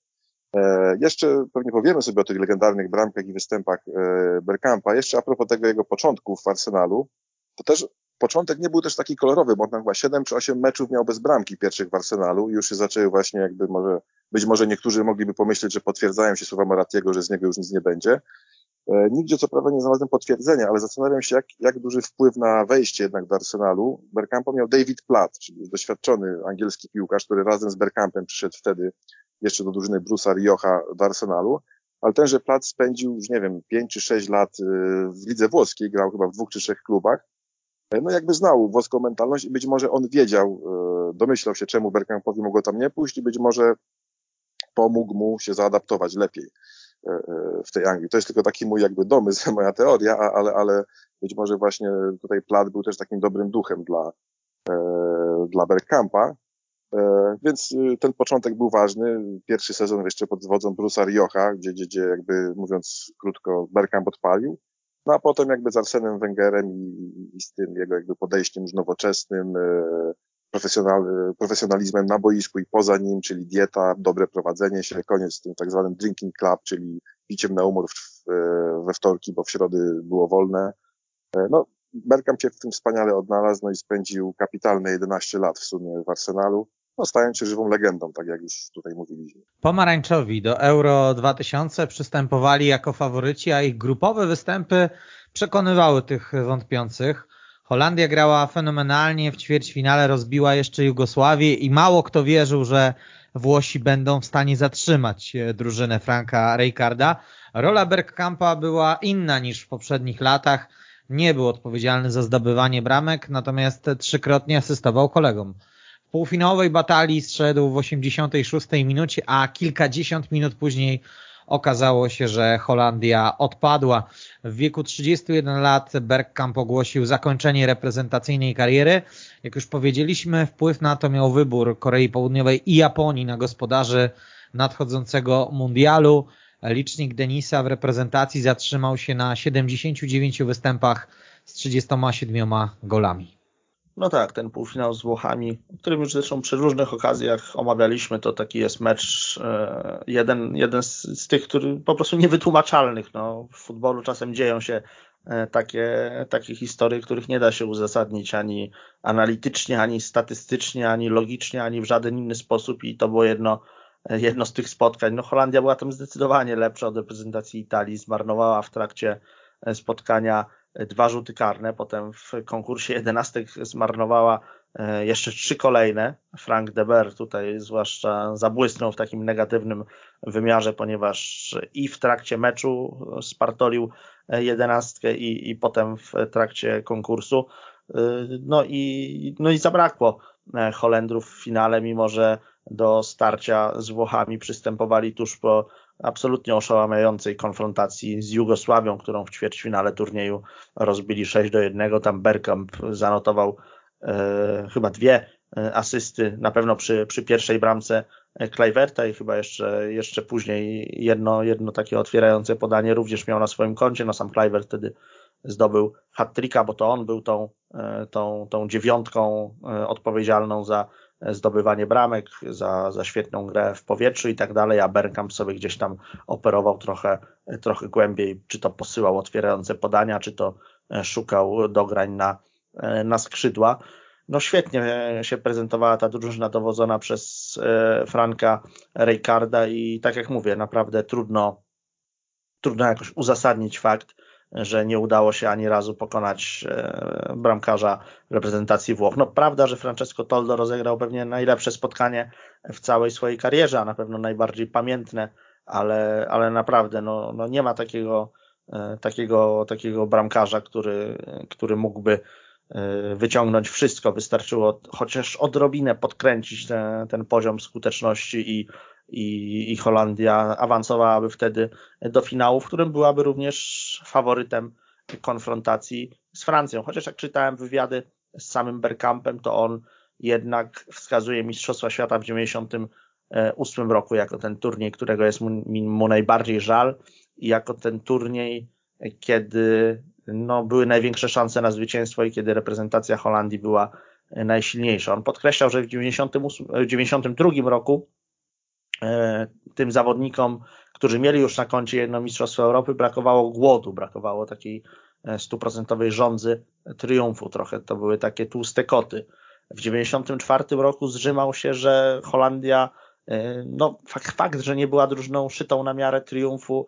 E, jeszcze pewnie powiemy sobie o tych legendarnych bramkach i występach e, Bergkampa. Jeszcze a propos tego jego początków w Arsenalu, to też początek nie był też taki kolorowy, bo on tam chyba 7 czy 8 meczów miał bez bramki pierwszych w Arsenalu i już się zaczęły właśnie jakby może, być może niektórzy mogliby pomyśleć, że potwierdzają się słowa Maratiego, że z niego już nic nie będzie. E, nigdzie co prawda nie znalazłem potwierdzenia, ale zastanawiam się, jak, jak duży wpływ na wejście jednak do Arsenalu. Bergkampa miał David Platt, czyli doświadczony angielski piłkarz, który razem z Bergkampem przyszedł wtedy jeszcze do drużyny Bruce'a Riocha do Arsenalu, ale tenże Platt spędził już, nie wiem, 5 czy 6 lat y, w lidze włoskiej, grał chyba w dwóch czy trzech klubach, e, no jakby znał włoską mentalność i być może on wiedział, y, domyślał się, czemu Bergkampowi mogło tam nie pójść i być może pomógł mu się zaadaptować lepiej. E, e, w tej Anglii. To jest tylko taki mój jakby domysł, moja teoria, ale, ale być może właśnie tutaj Platt był też takim dobrym duchem dla, e, dla Bergkampa. Więc ten początek był ważny. Pierwszy sezon jeszcze pod wodzą Bruce'a Riocha, gdzie, gdzie, gdzie jakby mówiąc krótko Bergkamp odpalił. No a potem jakby z Arsenem Wengerem i, i z tym jego jakby podejściem już nowoczesnym, profesjonal, profesjonalizmem na boisku i poza nim, czyli dieta, dobre prowadzenie się, koniec z tym tak zwanym drinking club, czyli piciem na umór w, we wtorki, bo w środy było wolne. E, no, Bergkamp się w tym wspaniale odnalazł, no i spędził kapitalne 11 lat w sumie w Arsenalu, no stając się żywą legendą, tak jak już tutaj mówiliśmy. Pomarańczowi do Euro 2000 przystępowali jako faworyci, a ich grupowe występy przekonywały tych wątpiących. Holandia grała fenomenalnie, w ćwierćfinale rozbiła jeszcze Jugosławię i mało kto wierzył, że Włosi będą w stanie zatrzymać e, drużynę Franka Rijkaarda. Rola Bergkampa była inna niż w poprzednich latach. Nie był odpowiedzialny za zdobywanie bramek, natomiast trzykrotnie asystował kolegom. Półfinałowej batalii strzedł w 86 minucie, a kilkadziesiąt minut później Okazało się, że Holandia odpadła. W wieku 31 lat Bergkamp ogłosił zakończenie reprezentacyjnej kariery. Jak już powiedzieliśmy, wpływ na to miał wybór Korei Południowej i Japonii na gospodarzy nadchodzącego mundialu. Licznik Denisa w reprezentacji zatrzymał się na 79 występach z 37 golami. No tak, ten półfinał z Włochami, którym już zresztą przy różnych okazjach omawialiśmy, to taki jest mecz, e, jeden, jeden z, z tych, który po prostu niewytłumaczalnych. No, w futbolu czasem dzieją się e, takie, takie historie, których nie da się uzasadnić ani analitycznie, ani statystycznie, ani logicznie, ani w żaden inny sposób i to było jedno, jedno z tych spotkań. No Holandia była tam zdecydowanie lepsza od reprezentacji Italii, zmarnowała w trakcie e, spotkania dwa rzuty karne, potem w konkursie jedenastek zmarnowała e, jeszcze trzy kolejne. Frank Deber tutaj zwłaszcza zabłysnął w takim negatywnym wymiarze, ponieważ i w trakcie meczu spartolił e, jedenastkę i, i potem w trakcie konkursu. E, no i, no i zabrakło Holendrów w finale, mimo że do starcia z Włochami przystępowali tuż po absolutnie oszałamiającej konfrontacji z Jugosławią, którą w ćwierćfinale turnieju rozbili 6 do 1. Tam Bergkamp zanotował e, chyba dwie e, asysty, na pewno przy, przy pierwszej bramce Kluiverta i chyba jeszcze, jeszcze później jedno, jedno takie otwierające podanie również miał na swoim koncie. No sam Kluivert wtedy zdobył hat bo to on był tą, e, tą, tą dziewiątką e, odpowiedzialną za zdobywanie bramek, za, za świetną grę w powietrzu i tak dalej, a Bergkamp sobie gdzieś tam operował trochę, trochę głębiej, czy to posyłał otwierające podania, czy to e, szukał dograń na, e, na skrzydła. No świetnie się prezentowała ta drużyna dowodzona przez e, Franka Rijkaarda i tak jak mówię, naprawdę trudno, trudno jakoś uzasadnić fakt, że nie udało się ani razu pokonać e, bramkarza reprezentacji Włoch. No prawda, że Francesco Toldo rozegrał pewnie najlepsze spotkanie w całej swojej karierze, a na pewno najbardziej pamiętne, ale, ale naprawdę no, no nie ma takiego, e, takiego, takiego bramkarza, który, który mógłby wyciągnąć wszystko. Wystarczyło chociaż odrobinę podkręcić ten, ten poziom skuteczności i, i, i Holandia awansowałaby wtedy do finału, w którym byłaby również faworytem konfrontacji z Francją. Chociaż jak czytałem wywiady z samym Bergkampem, to on jednak wskazuje Mistrzostwa Świata w 98 roku jako ten turniej, którego jest mu, mu najbardziej żal i jako ten turniej, kiedy no, były największe szanse na zwycięstwo i kiedy reprezentacja Holandii była najsilniejsza. On podkreślał, że w 1992 roku E, tym zawodnikom, którzy mieli już na koncie jedno Mistrzostwo Europy, brakowało głodu, brakowało takiej e, stuprocentowej rządzy triumfu. Trochę to były takie tłuste koty. W 1994 roku zrzymał się, że Holandia, e, no fakt, fakt, że nie była drużyną szytą na miarę triumfu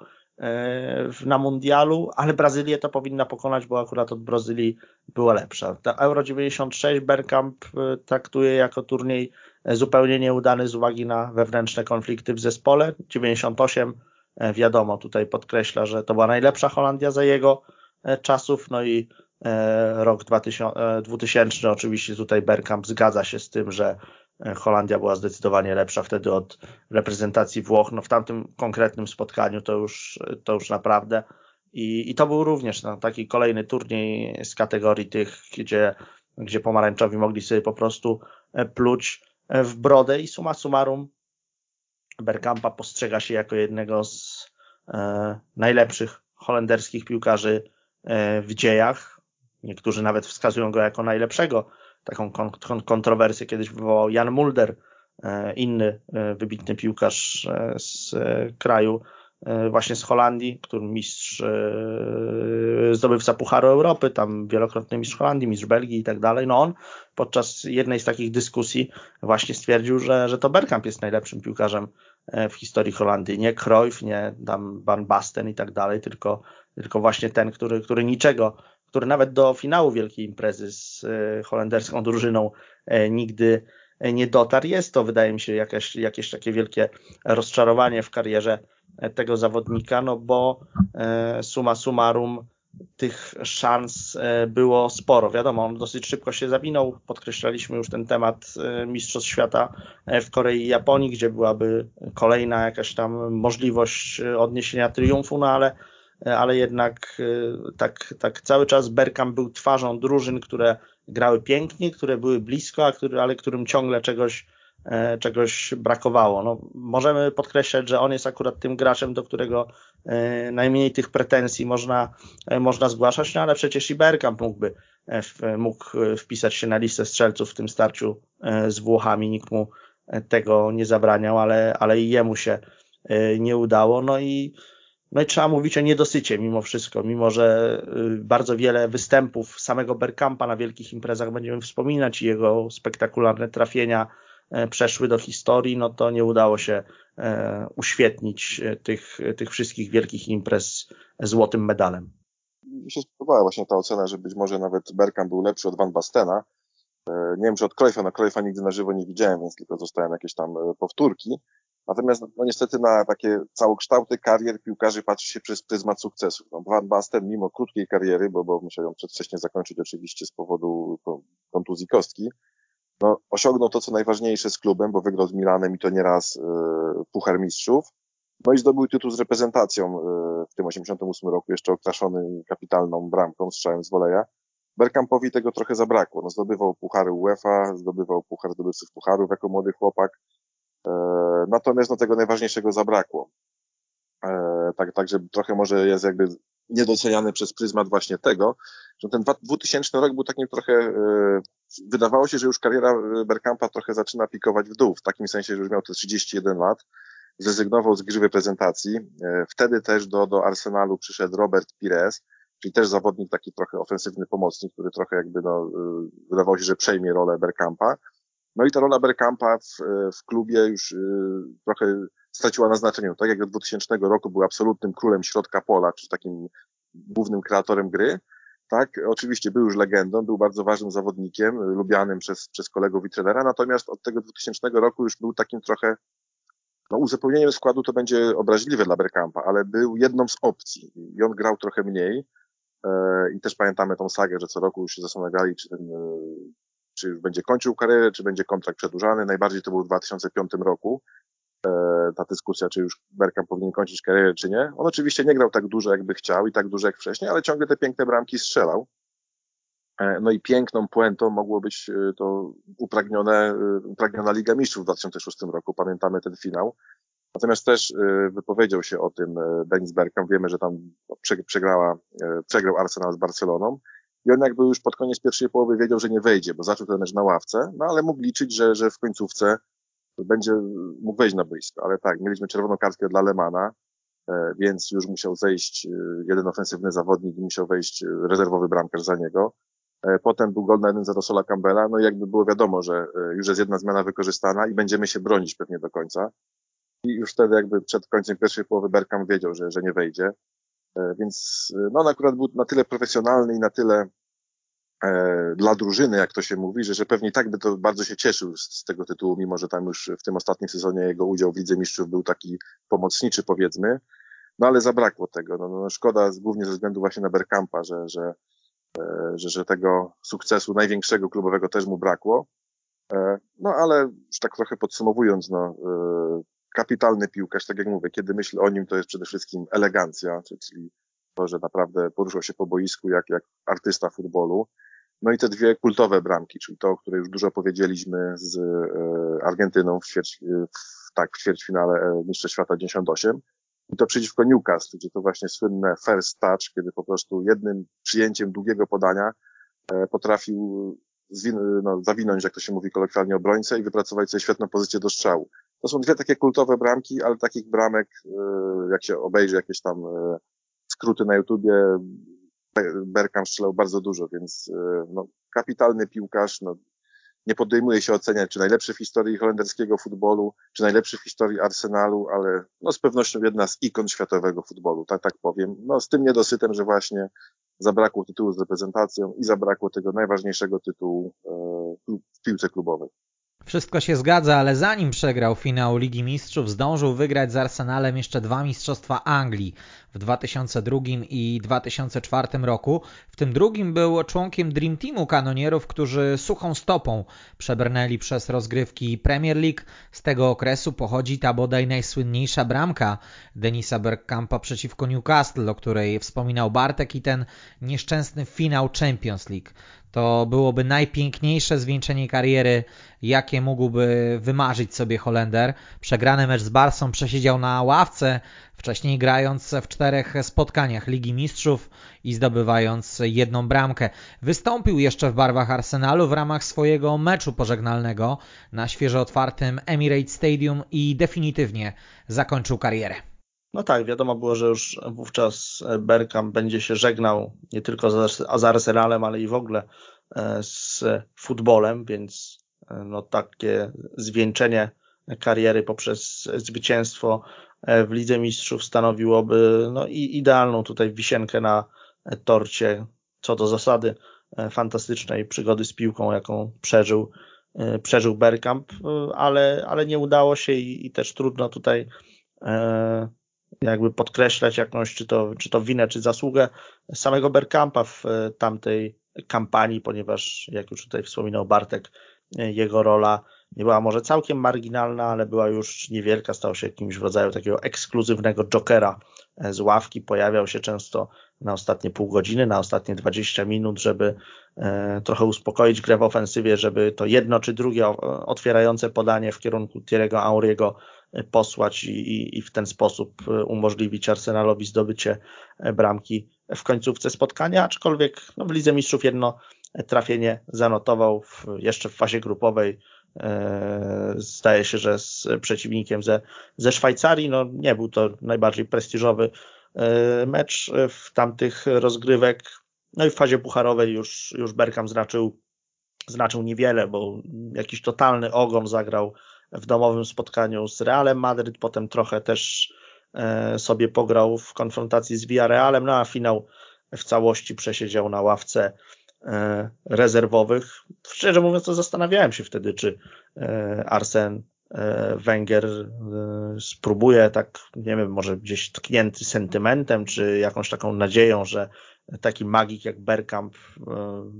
na mundialu, ale Brazylię to powinna pokonać, bo akurat od Brazylii była lepsza. Ta Euro 96 Bergkamp traktuje jako turniej zupełnie nieudany z uwagi na wewnętrzne konflikty w zespole. 98 e, wiadomo, tutaj podkreśla, że to była najlepsza Holandia za jego e, czasów, no i e, rok 2000, 2000 oczywiście tutaj Bergkamp zgadza się z tym, że Holandia była zdecydowanie lepsza wtedy od reprezentacji Włoch. No w tamtym konkretnym spotkaniu to już, to już naprawdę. I, i to był również no, taki kolejny turniej z kategorii tych, gdzie, gdzie pomarańczowi mogli sobie po prostu pluć w brodę i suma summarum Bergkampa postrzega się jako jednego z e, najlepszych holenderskich piłkarzy e, w dziejach. Niektórzy nawet wskazują go jako najlepszego. Taką kon kontrowersję kiedyś wywołał Jan Mulder, e, inny e, wybitny piłkarz e, z kraju właśnie z Holandii, który mistrz, zdobywca Pucharu Europy, tam wielokrotny mistrz Holandii, mistrz Belgii i tak dalej. No on podczas jednej z takich dyskusji właśnie stwierdził, że, że to Bergkamp jest najlepszym piłkarzem w historii Holandii. Nie Cruyff, nie tam Van Basten i tak dalej, tylko, tylko właśnie ten, który, który niczego, który nawet do finału wielkiej imprezy z holenderską drużyną nigdy nie dotarł. Jest to, wydaje mi się, jakieś, jakieś takie wielkie rozczarowanie w karierze tego zawodnika, no bo e, suma summarum tych szans e, było sporo. Wiadomo, on dosyć szybko się zawinął. Podkreślaliśmy już ten temat e, Mistrzostw Świata w Korei i Japonii, gdzie byłaby kolejna jakaś tam możliwość odniesienia triumfu, no ale, ale jednak tak, tak cały czas Bergkamp był twarzą drużyn, które grały pięknie, które były blisko, a który, ale którym ciągle czegoś E, czegoś brakowało. No, możemy podkreślać, że on jest akurat tym graczem, do którego e, najmniej tych pretensji można, e, można zgłaszać, no ale przecież i Bergkamp mógłby, mógł wpisać się na listę strzelców w tym starciu z Włochami, nikt mu tego nie zabraniał, ale, ale i jemu się nie udało. No i, no i trzeba mówić o niedosycie mimo wszystko, mimo że bardzo wiele występów samego Bergkampa na wielkich imprezach będziemy wspominać i jego spektakularne trafienia, E, przeszły do historii, no to nie udało się e, uświetnić e, tych, tych wszystkich wielkich imprez złotym medalem. Mi się spodobała właśnie ta ocena, że być może nawet Bergkamp był lepszy od Van Bastena. Nie wiem, czy od Cruyffa, no Cruyffa nigdy na żywo nie widziałem, więc tylko dostałem jakieś tam powtórki. Natomiast no niestety na takie całokształty karier piłkarzy patrzy się przez pryzmat sukcesów. No, Van Basten mimo krótkiej kariery, bo, bo musiał ją przedwcześnie zakończyć oczywiście z powodu kontuzji kostki, no, osiągnął to, co najważniejsze z klubem, bo wygrał z Milanem i to nieraz y, Puchar Mistrzów. No i zdobył tytuł z reprezentacją y, w tym 88 roku, jeszcze okraszony kapitalną bramką, strzałem z woleja. Bergkampowi tego trochę zabrakło. No, zdobywał puchary UEFA, zdobywał puchar zdobywców pucharów jako młody chłopak. E, natomiast no, tego najważniejszego zabrakło. E, tak, także trochę może jest jakby niedoceniany przez pryzmat właśnie tego, że ten 2000 rok był takim trochę, e, wydawało się, że już kariera Bergkampa trochę zaczyna pikować w dół, w takim sensie, że już miał te 31 lat, zrezygnował z gry reprezentacji. E, wtedy też do, do Arsenalu przyszedł Robert Pires, czyli też zawodnik taki trochę ofensywny pomocnik, który trochę jakby no, wydawało się, że przejmie rolę Bergkampa. No i ta rola Bergkampa w, w klubie już trochę straciła na znaczeniu. Tak jak do 2000 roku był absolutnym królem środka pola, czy takim głównym kreatorem gry. Tak, oczywiście był już legendą, był bardzo ważnym zawodnikiem, lubianym przez, przez kolegów i trenera, natomiast od tego 2000 roku już był takim trochę, no uzupełnieniem składu to będzie obraźliwe dla Bergkampa, ale był jedną z opcji i on grał trochę mniej e, i też pamiętamy tą sagę, że co roku już się zastanawiali, czy ten, e, czy już będzie kończył karierę, czy będzie kontrakt przedłużany. Najbardziej to był w 2005 roku, E, ta dyskusja, czy już Bergkamp powinien kończyć karierę, czy nie. On oczywiście nie grał tak dużo, jakby chciał i tak dużo jak wcześniej, ale ciągle te piękne bramki strzelał. E, no i piękną puentą mogło być e, to upragnione, upragniona Liga Mistrzów w 2006 roku. Pamiętamy ten finał. Natomiast też wypowiedział się o tym Denis Bergkamp. Wiemy, że tam przegrała, przegrał Arsenal z Barceloną. I on jakby już pod koniec pierwszej połowy wiedział, że nie wejdzie, bo zaczął ten mecz na ławce, no ale mógł liczyć, że, że w końcówce będzie mógł wejść na boisko. Ale tak, mieliśmy czerwoną kartkę dla Lemana, e, więc już musiał zejść e, jeden ofensywny zawodnik i musiał wejść e, rezerwowy bramkarz za niego. Potem był gol na 1 za Sola Campbella, no i jakby było wiadomo, że już jest jedna zmiana wykorzystana i będziemy się bronić pewnie do końca. I już wtedy jakby przed końcem pierwszej połowy Berkham wiedział, że, że nie wejdzie. Więc no on akurat był na tyle profesjonalny i na tyle E, dla drużyny, jak to się mówi, że, że pewnie tak by to bardzo się cieszył z, z, tego tytułu, mimo że tam już w tym ostatnim sezonie jego udział w Lidze Mistrzów był taki pomocniczy powiedzmy, no ale zabrakło tego. No, no szkoda głównie ze względu właśnie na Berkampa, że, że, e, że, że tego sukcesu największego klubowego też mu brakło. E, no ale już tak trochę podsumowując, no, kapitalny piłkarz, tak jak mówię, kiedy myślę o nim, to jest przede wszystkim elegancja, czyli to, że naprawdę poruszał się po boisku jak, jak artysta futbolu. No i te dwie kultowe bramki, czyli to, o której już dużo powiedzieliśmy z e, Argentyną w, ćwierć, w, tak, w ćwierćfinale e, Mistrzostw Świata 98. I to przeciwko Newcastle, gdzie to właśnie słynne first touch, kiedy po prostu jednym przyjęciem długiego podania e, potrafił zwin- no, zawinąć, jak to się mówi kolokwialnie, obrońcę i wypracować sobie świetną pozycję do strzału. To są dwie takie kultowe bramki, ale takich bramek, jak się obejrzy jakieś tam skróty na YouTubie, Berkham strzelał bardzo dużo, więc e, no, kapitalny piłkarz, no, nie podejmuje się oceniać, czy najlepszy w historii holenderskiego futbolu, czy najlepszy w historii Arsenalu, ale no, z pewnością jedna z ikon światowego futbolu, tak, tak powiem. No, z tym niedosytem, że właśnie zabrakło tytułu z reprezentacją i zabrakło tego najważniejszego tytułu w piłce klubowej. Wszystko się zgadza, ale zanim przegrał finał Ligi Mistrzów, zdążył wygrać z Arsenalem jeszcze dwa Mistrzostwa Anglii w 2002 i 2004 roku. W tym drugim był członkiem Dream Teamu kanonierów, którzy suchą stopą przebrnęli przez rozgrywki Premier League. Z tego okresu pochodzi ta bodaj najsłynniejsza bramka Denisa Bergkampa przeciwko Newcastle, o której wspominał Bartek i ten nieszczęsny finał Champions League. To byłoby najpiękniejsze zwieńczenie kariery, jakie mógłby wymarzyć sobie Holender. Przegrany mecz z Barsą przesiedział na ławce, wcześniej grając w czterech spotkaniach Ligi Mistrzów i zdobywając jedną bramkę. Wystąpił jeszcze w barwach Arsenalu w ramach swojego meczu pożegnalnego na świeżo otwartym Emirates Stadium i definitywnie zakończył karierę. No tak, wiadomo było, że już wówczas Bergkamp będzie się żegnał nie tylko z Arsenalem, ale i w ogóle e, z futbolem, więc e, no takie zwieńczenie kariery poprzez zwycięstwo w Lidze Mistrzów stanowiłoby no i idealną tutaj wisienkę na torcie co do zasady fantastycznej przygody z piłką, jaką przeżył, przeżył Bergkamp, ale, ale nie udało się i, i też trudno tutaj jakby podkreślać jakąś, czy to, czy to winę, czy zasługę samego Berkampa w e, tamtej kampanii, ponieważ, jak już tutaj wspominał Bartek, e, jego rola nie była może całkiem marginalna, ale była już niewielka, stał się jakimś w rodzaju takiego ekskluzywnego jokera e, z ławki, pojawiał się często na ostatnie pół godziny, na ostatnie 20 minut, żeby trochę uspokoić grę w ofensywie, żeby to jedno czy drugie otwierające podanie w kierunku Thierry'ego Auriego posłać i, i w ten sposób e, umożliwić Arsenalowi zdobycie e, bramki w końcówce spotkania, aczkolwiek no, w Lidze Mistrzów jedno trafienie zanotował w, jeszcze w fazie grupowej. E, zdaje się, że z przeciwnikiem ze, ze Szwajcarii. No, nie był to najbardziej prestiżowy mecz w tamtych rozgrywek. No i w fazie pucharowej już, już Berkham znaczył, znaczył niewiele, bo jakiś totalny ogon zagrał w domowym spotkaniu z Realem Madryt, potem trochę też sobie pograł w konfrontacji z Villarrealem, no a finał w całości przesiedział na ławce rezerwowych. Szczerze mówiąc, to zastanawiałem się wtedy, czy Arsen Wenger spróbuje tak, nie wiem, może gdzieś tknięty sentymentem, czy jakąś taką nadzieją, że taki magik jak Bergkamp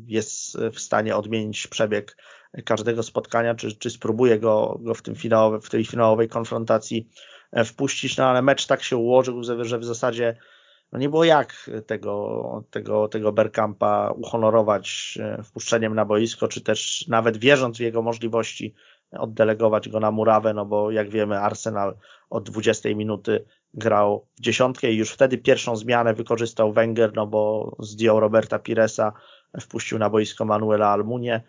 jest w stanie odmienić przebieg każdego spotkania, czy, czy spróbuje go, go w, tym finałowe, w tej finałowej konfrontacji e, wpuścić, no ale mecz tak się ułożył, że w zasadzie no nie było jak tego, tego, tego Bergkampa uhonorować e, wpuszczeniem na boisko, czy też nawet wierząc w jego możliwości oddelegować go na murawę, no bo jak wiemy Arsenal od 20 minuty grał w dziesiątkę i już wtedy pierwszą zmianę wykorzystał Wenger, no bo zdjął Roberta Piresa, wpuścił na boisko Manuela Almunie,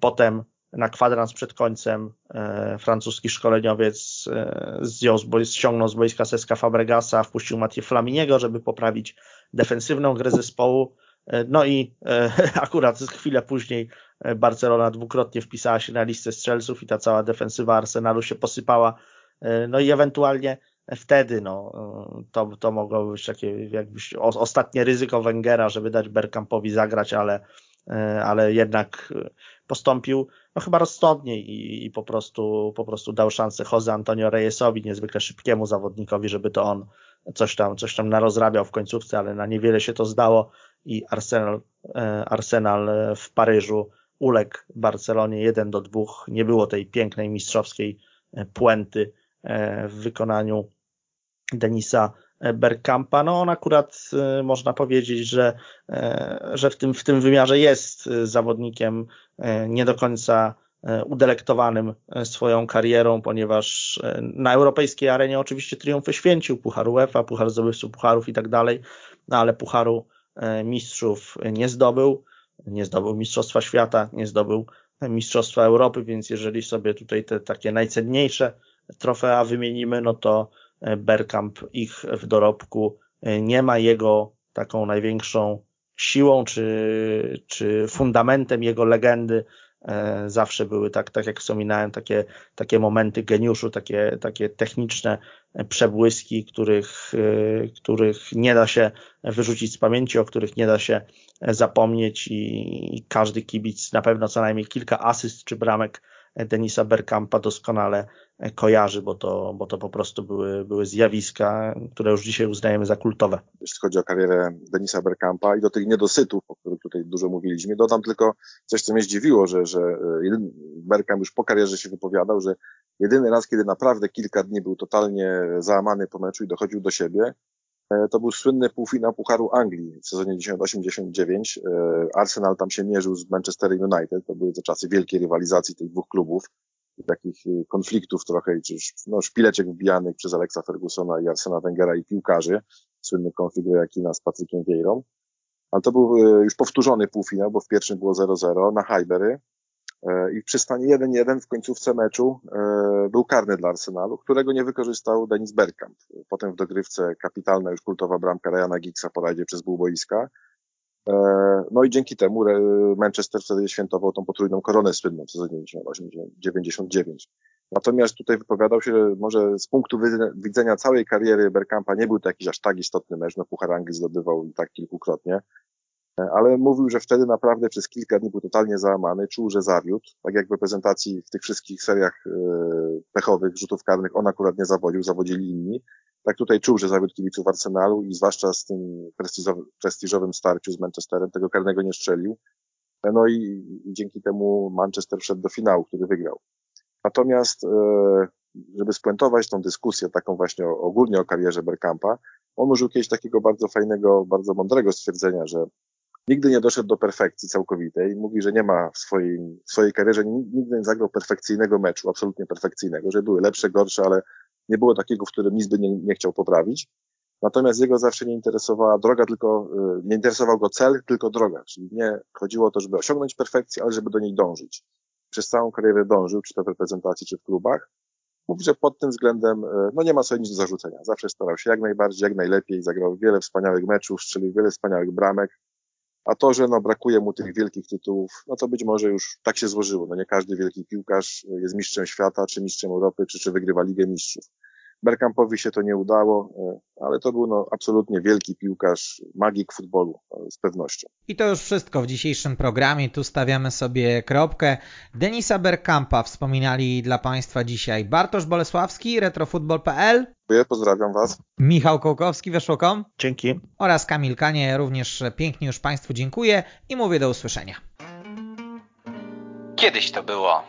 Potem na kwadrans przed końcem e, francuski szkoleniowiec e, zdjął ściągnął z boiska Seska Fabregasa, wpuścił Mathieu Flaminiego, żeby poprawić defensywną grę zespołu. E, no i e, akurat chwilę później e, Barcelona dwukrotnie wpisała się na listę strzelców i ta cała defensywa Arsenalu się posypała. E, no i ewentualnie wtedy no, to, to mogło być takie jakbyś ostatnie ryzyko Wengera, żeby dać Bergkampowi zagrać, ale ale jednak postąpił no chyba rozsądnie i, i po, prostu, po prostu dał szansę Jose Antonio Reyesowi, niezwykle szybkiemu zawodnikowi, żeby to on coś tam, coś tam narozrabiał w końcówce, ale na niewiele się to zdało i Arsenal, e, Arsenal w Paryżu uległ Barcelonie 1 do 2. Nie było tej pięknej mistrzowskiej e, puenty w wykonaniu Denisa Bergkampa, no on akurat y, można powiedzieć, że, e, że w, tym, w tym wymiarze jest zawodnikiem e, nie do końca e, udelektowanym swoją karierą, ponieważ na europejskiej arenie oczywiście triumfy święcił, Puchar UEFA, Puchar Zdobywców Pucharów i tak dalej, no ale Pucharu Mistrzów nie zdobył, nie zdobył Mistrzostwa Świata, nie zdobył Mistrzostwa Europy, więc jeżeli sobie tutaj te takie najcenniejsze trofea wymienimy, no to Bergkamp ich w dorobku. Nie ma jego taką największą siłą czy, czy fundamentem jego legendy. E, zawsze były tak, tak jak wspominałem, takie, takie momenty geniuszu, takie, takie techniczne przebłyski, których, e, których nie da się wyrzucić z pamięci, o których nie da się zapomnieć i, i każdy kibic na pewno co najmniej kilka asyst czy bramek Denisa Bergkampa doskonale kojarzy, bo to, bo to po prostu były, były zjawiska, które już dzisiaj uznajemy za kultowe. Jeśli chodzi o karierę Denisa Bergkampa i do tych niedosytów, o których tutaj dużo mówiliśmy, dodam tylko coś, co mnie zdziwiło, że, że e, Bergkamp już po karierze się wypowiadał, że jedyny raz, kiedy naprawdę kilka dni był totalnie załamany po meczu i dochodził do siebie, to był słynny półfinał Pucharu Anglii w sezonie 98-99. E, Arsenal tam się mierzył z Manchester United. To były te czasy wielkiej rywalizacji tych dwóch klubów takich y, konfliktów trochę, czy no, szpileczek wbijanych przez Alexa Fergusona i Arsena Wengera i piłkarzy, słynny konflikt Jakina z Patrykiem Vieirą. Ale to był już powtórzony półfinał, bo w pierwszym było 0-0 na Highbury e, i przy stanie 1-1 w końcówce meczu e, był karny dla Arsenalu, którego nie wykorzystał Denis Bergkamp. Potem w dogrywce kapitalna już kultowa bramka Ryana Giggsa po rajdzie przez pół boiska. E, no i dzięki temu Manchester wtedy świętował tą potrójną koronę słynną w sezonie 99. Natomiast tutaj wypowiadał się, że może z punktu widzenia całej kariery Bergkampa nie był to jakiś aż tak istotny mecz, no Puchar Anglii zdobywał i tak kilkukrotnie, e, ale mówił, że wtedy naprawdę przez kilka dni był totalnie załamany, czuł, że zawiódł, tak jak w reprezentacji w tych wszystkich seriach e, pechowych, rzutów karnych on akurat nie zawodził, zawodzili inni, tak tutaj czuł, że zawód kibiców Arsenalu i zwłaszcza z tym prestiżowym starciu z Manchesterem tego karnego nie strzelił. No i, i dzięki temu Manchester wszedł do finału, który wygrał. Natomiast, e, żeby spuentować tą dyskusję taką właśnie ogólnie o karierze Bergkampa, on użył kiedyś takiego bardzo fajnego, bardzo mądrego stwierdzenia, że nigdy nie doszedł do perfekcji całkowitej. Mówi, że nie ma w swojej, w swojej karierze, nigdy nie zagrał perfekcyjnego meczu, absolutnie perfekcyjnego, że były lepsze, gorsze, ale nie było takiego, w którym nic by nie, nie chciał poprawić. Natomiast jego zawsze nie interesowała droga, tylko y, nie interesował go cel, tylko droga. Czyli nie chodziło o to, żeby osiągnąć perfekcję, ale żeby do niej dążyć. Przez całą karierę dążył, czy to w reprezentacji, czy w klubach. Mówi, że pod tym względem y, no nie ma sobie nic do zarzucenia. Zawsze starał się jak najbardziej, jak najlepiej, zagrał wiele wspaniałych meczów, strzelił wiele wspaniałych bramek. A to, że no, brakuje mu tych wielkich tytułów, no to być może już tak się złożyło. No nie każdy wielki piłkarz jest mistrzem świata, czy mistrzem Europy, czy, czy wygrywa Ligę Mistrzów. Bergkampowi się to nie udało, e, ale to był no, absolutnie wielki piłkarz, magik futbolu e, z pewnością. I to już wszystko w dzisiejszym programie. Tu stawiamy sobie kropkę. Denisa Bergkampa wspominali dla Państwa dzisiaj Bartosz Bolesławski, retrofutbol.pl. Pozdrawiam Was. Michał Kołkowski, weszło.com. Dzięki. Oraz Kamil Kanie, również pięknie już Państwu dziękuję i mówię do usłyszenia. Kiedyś to było.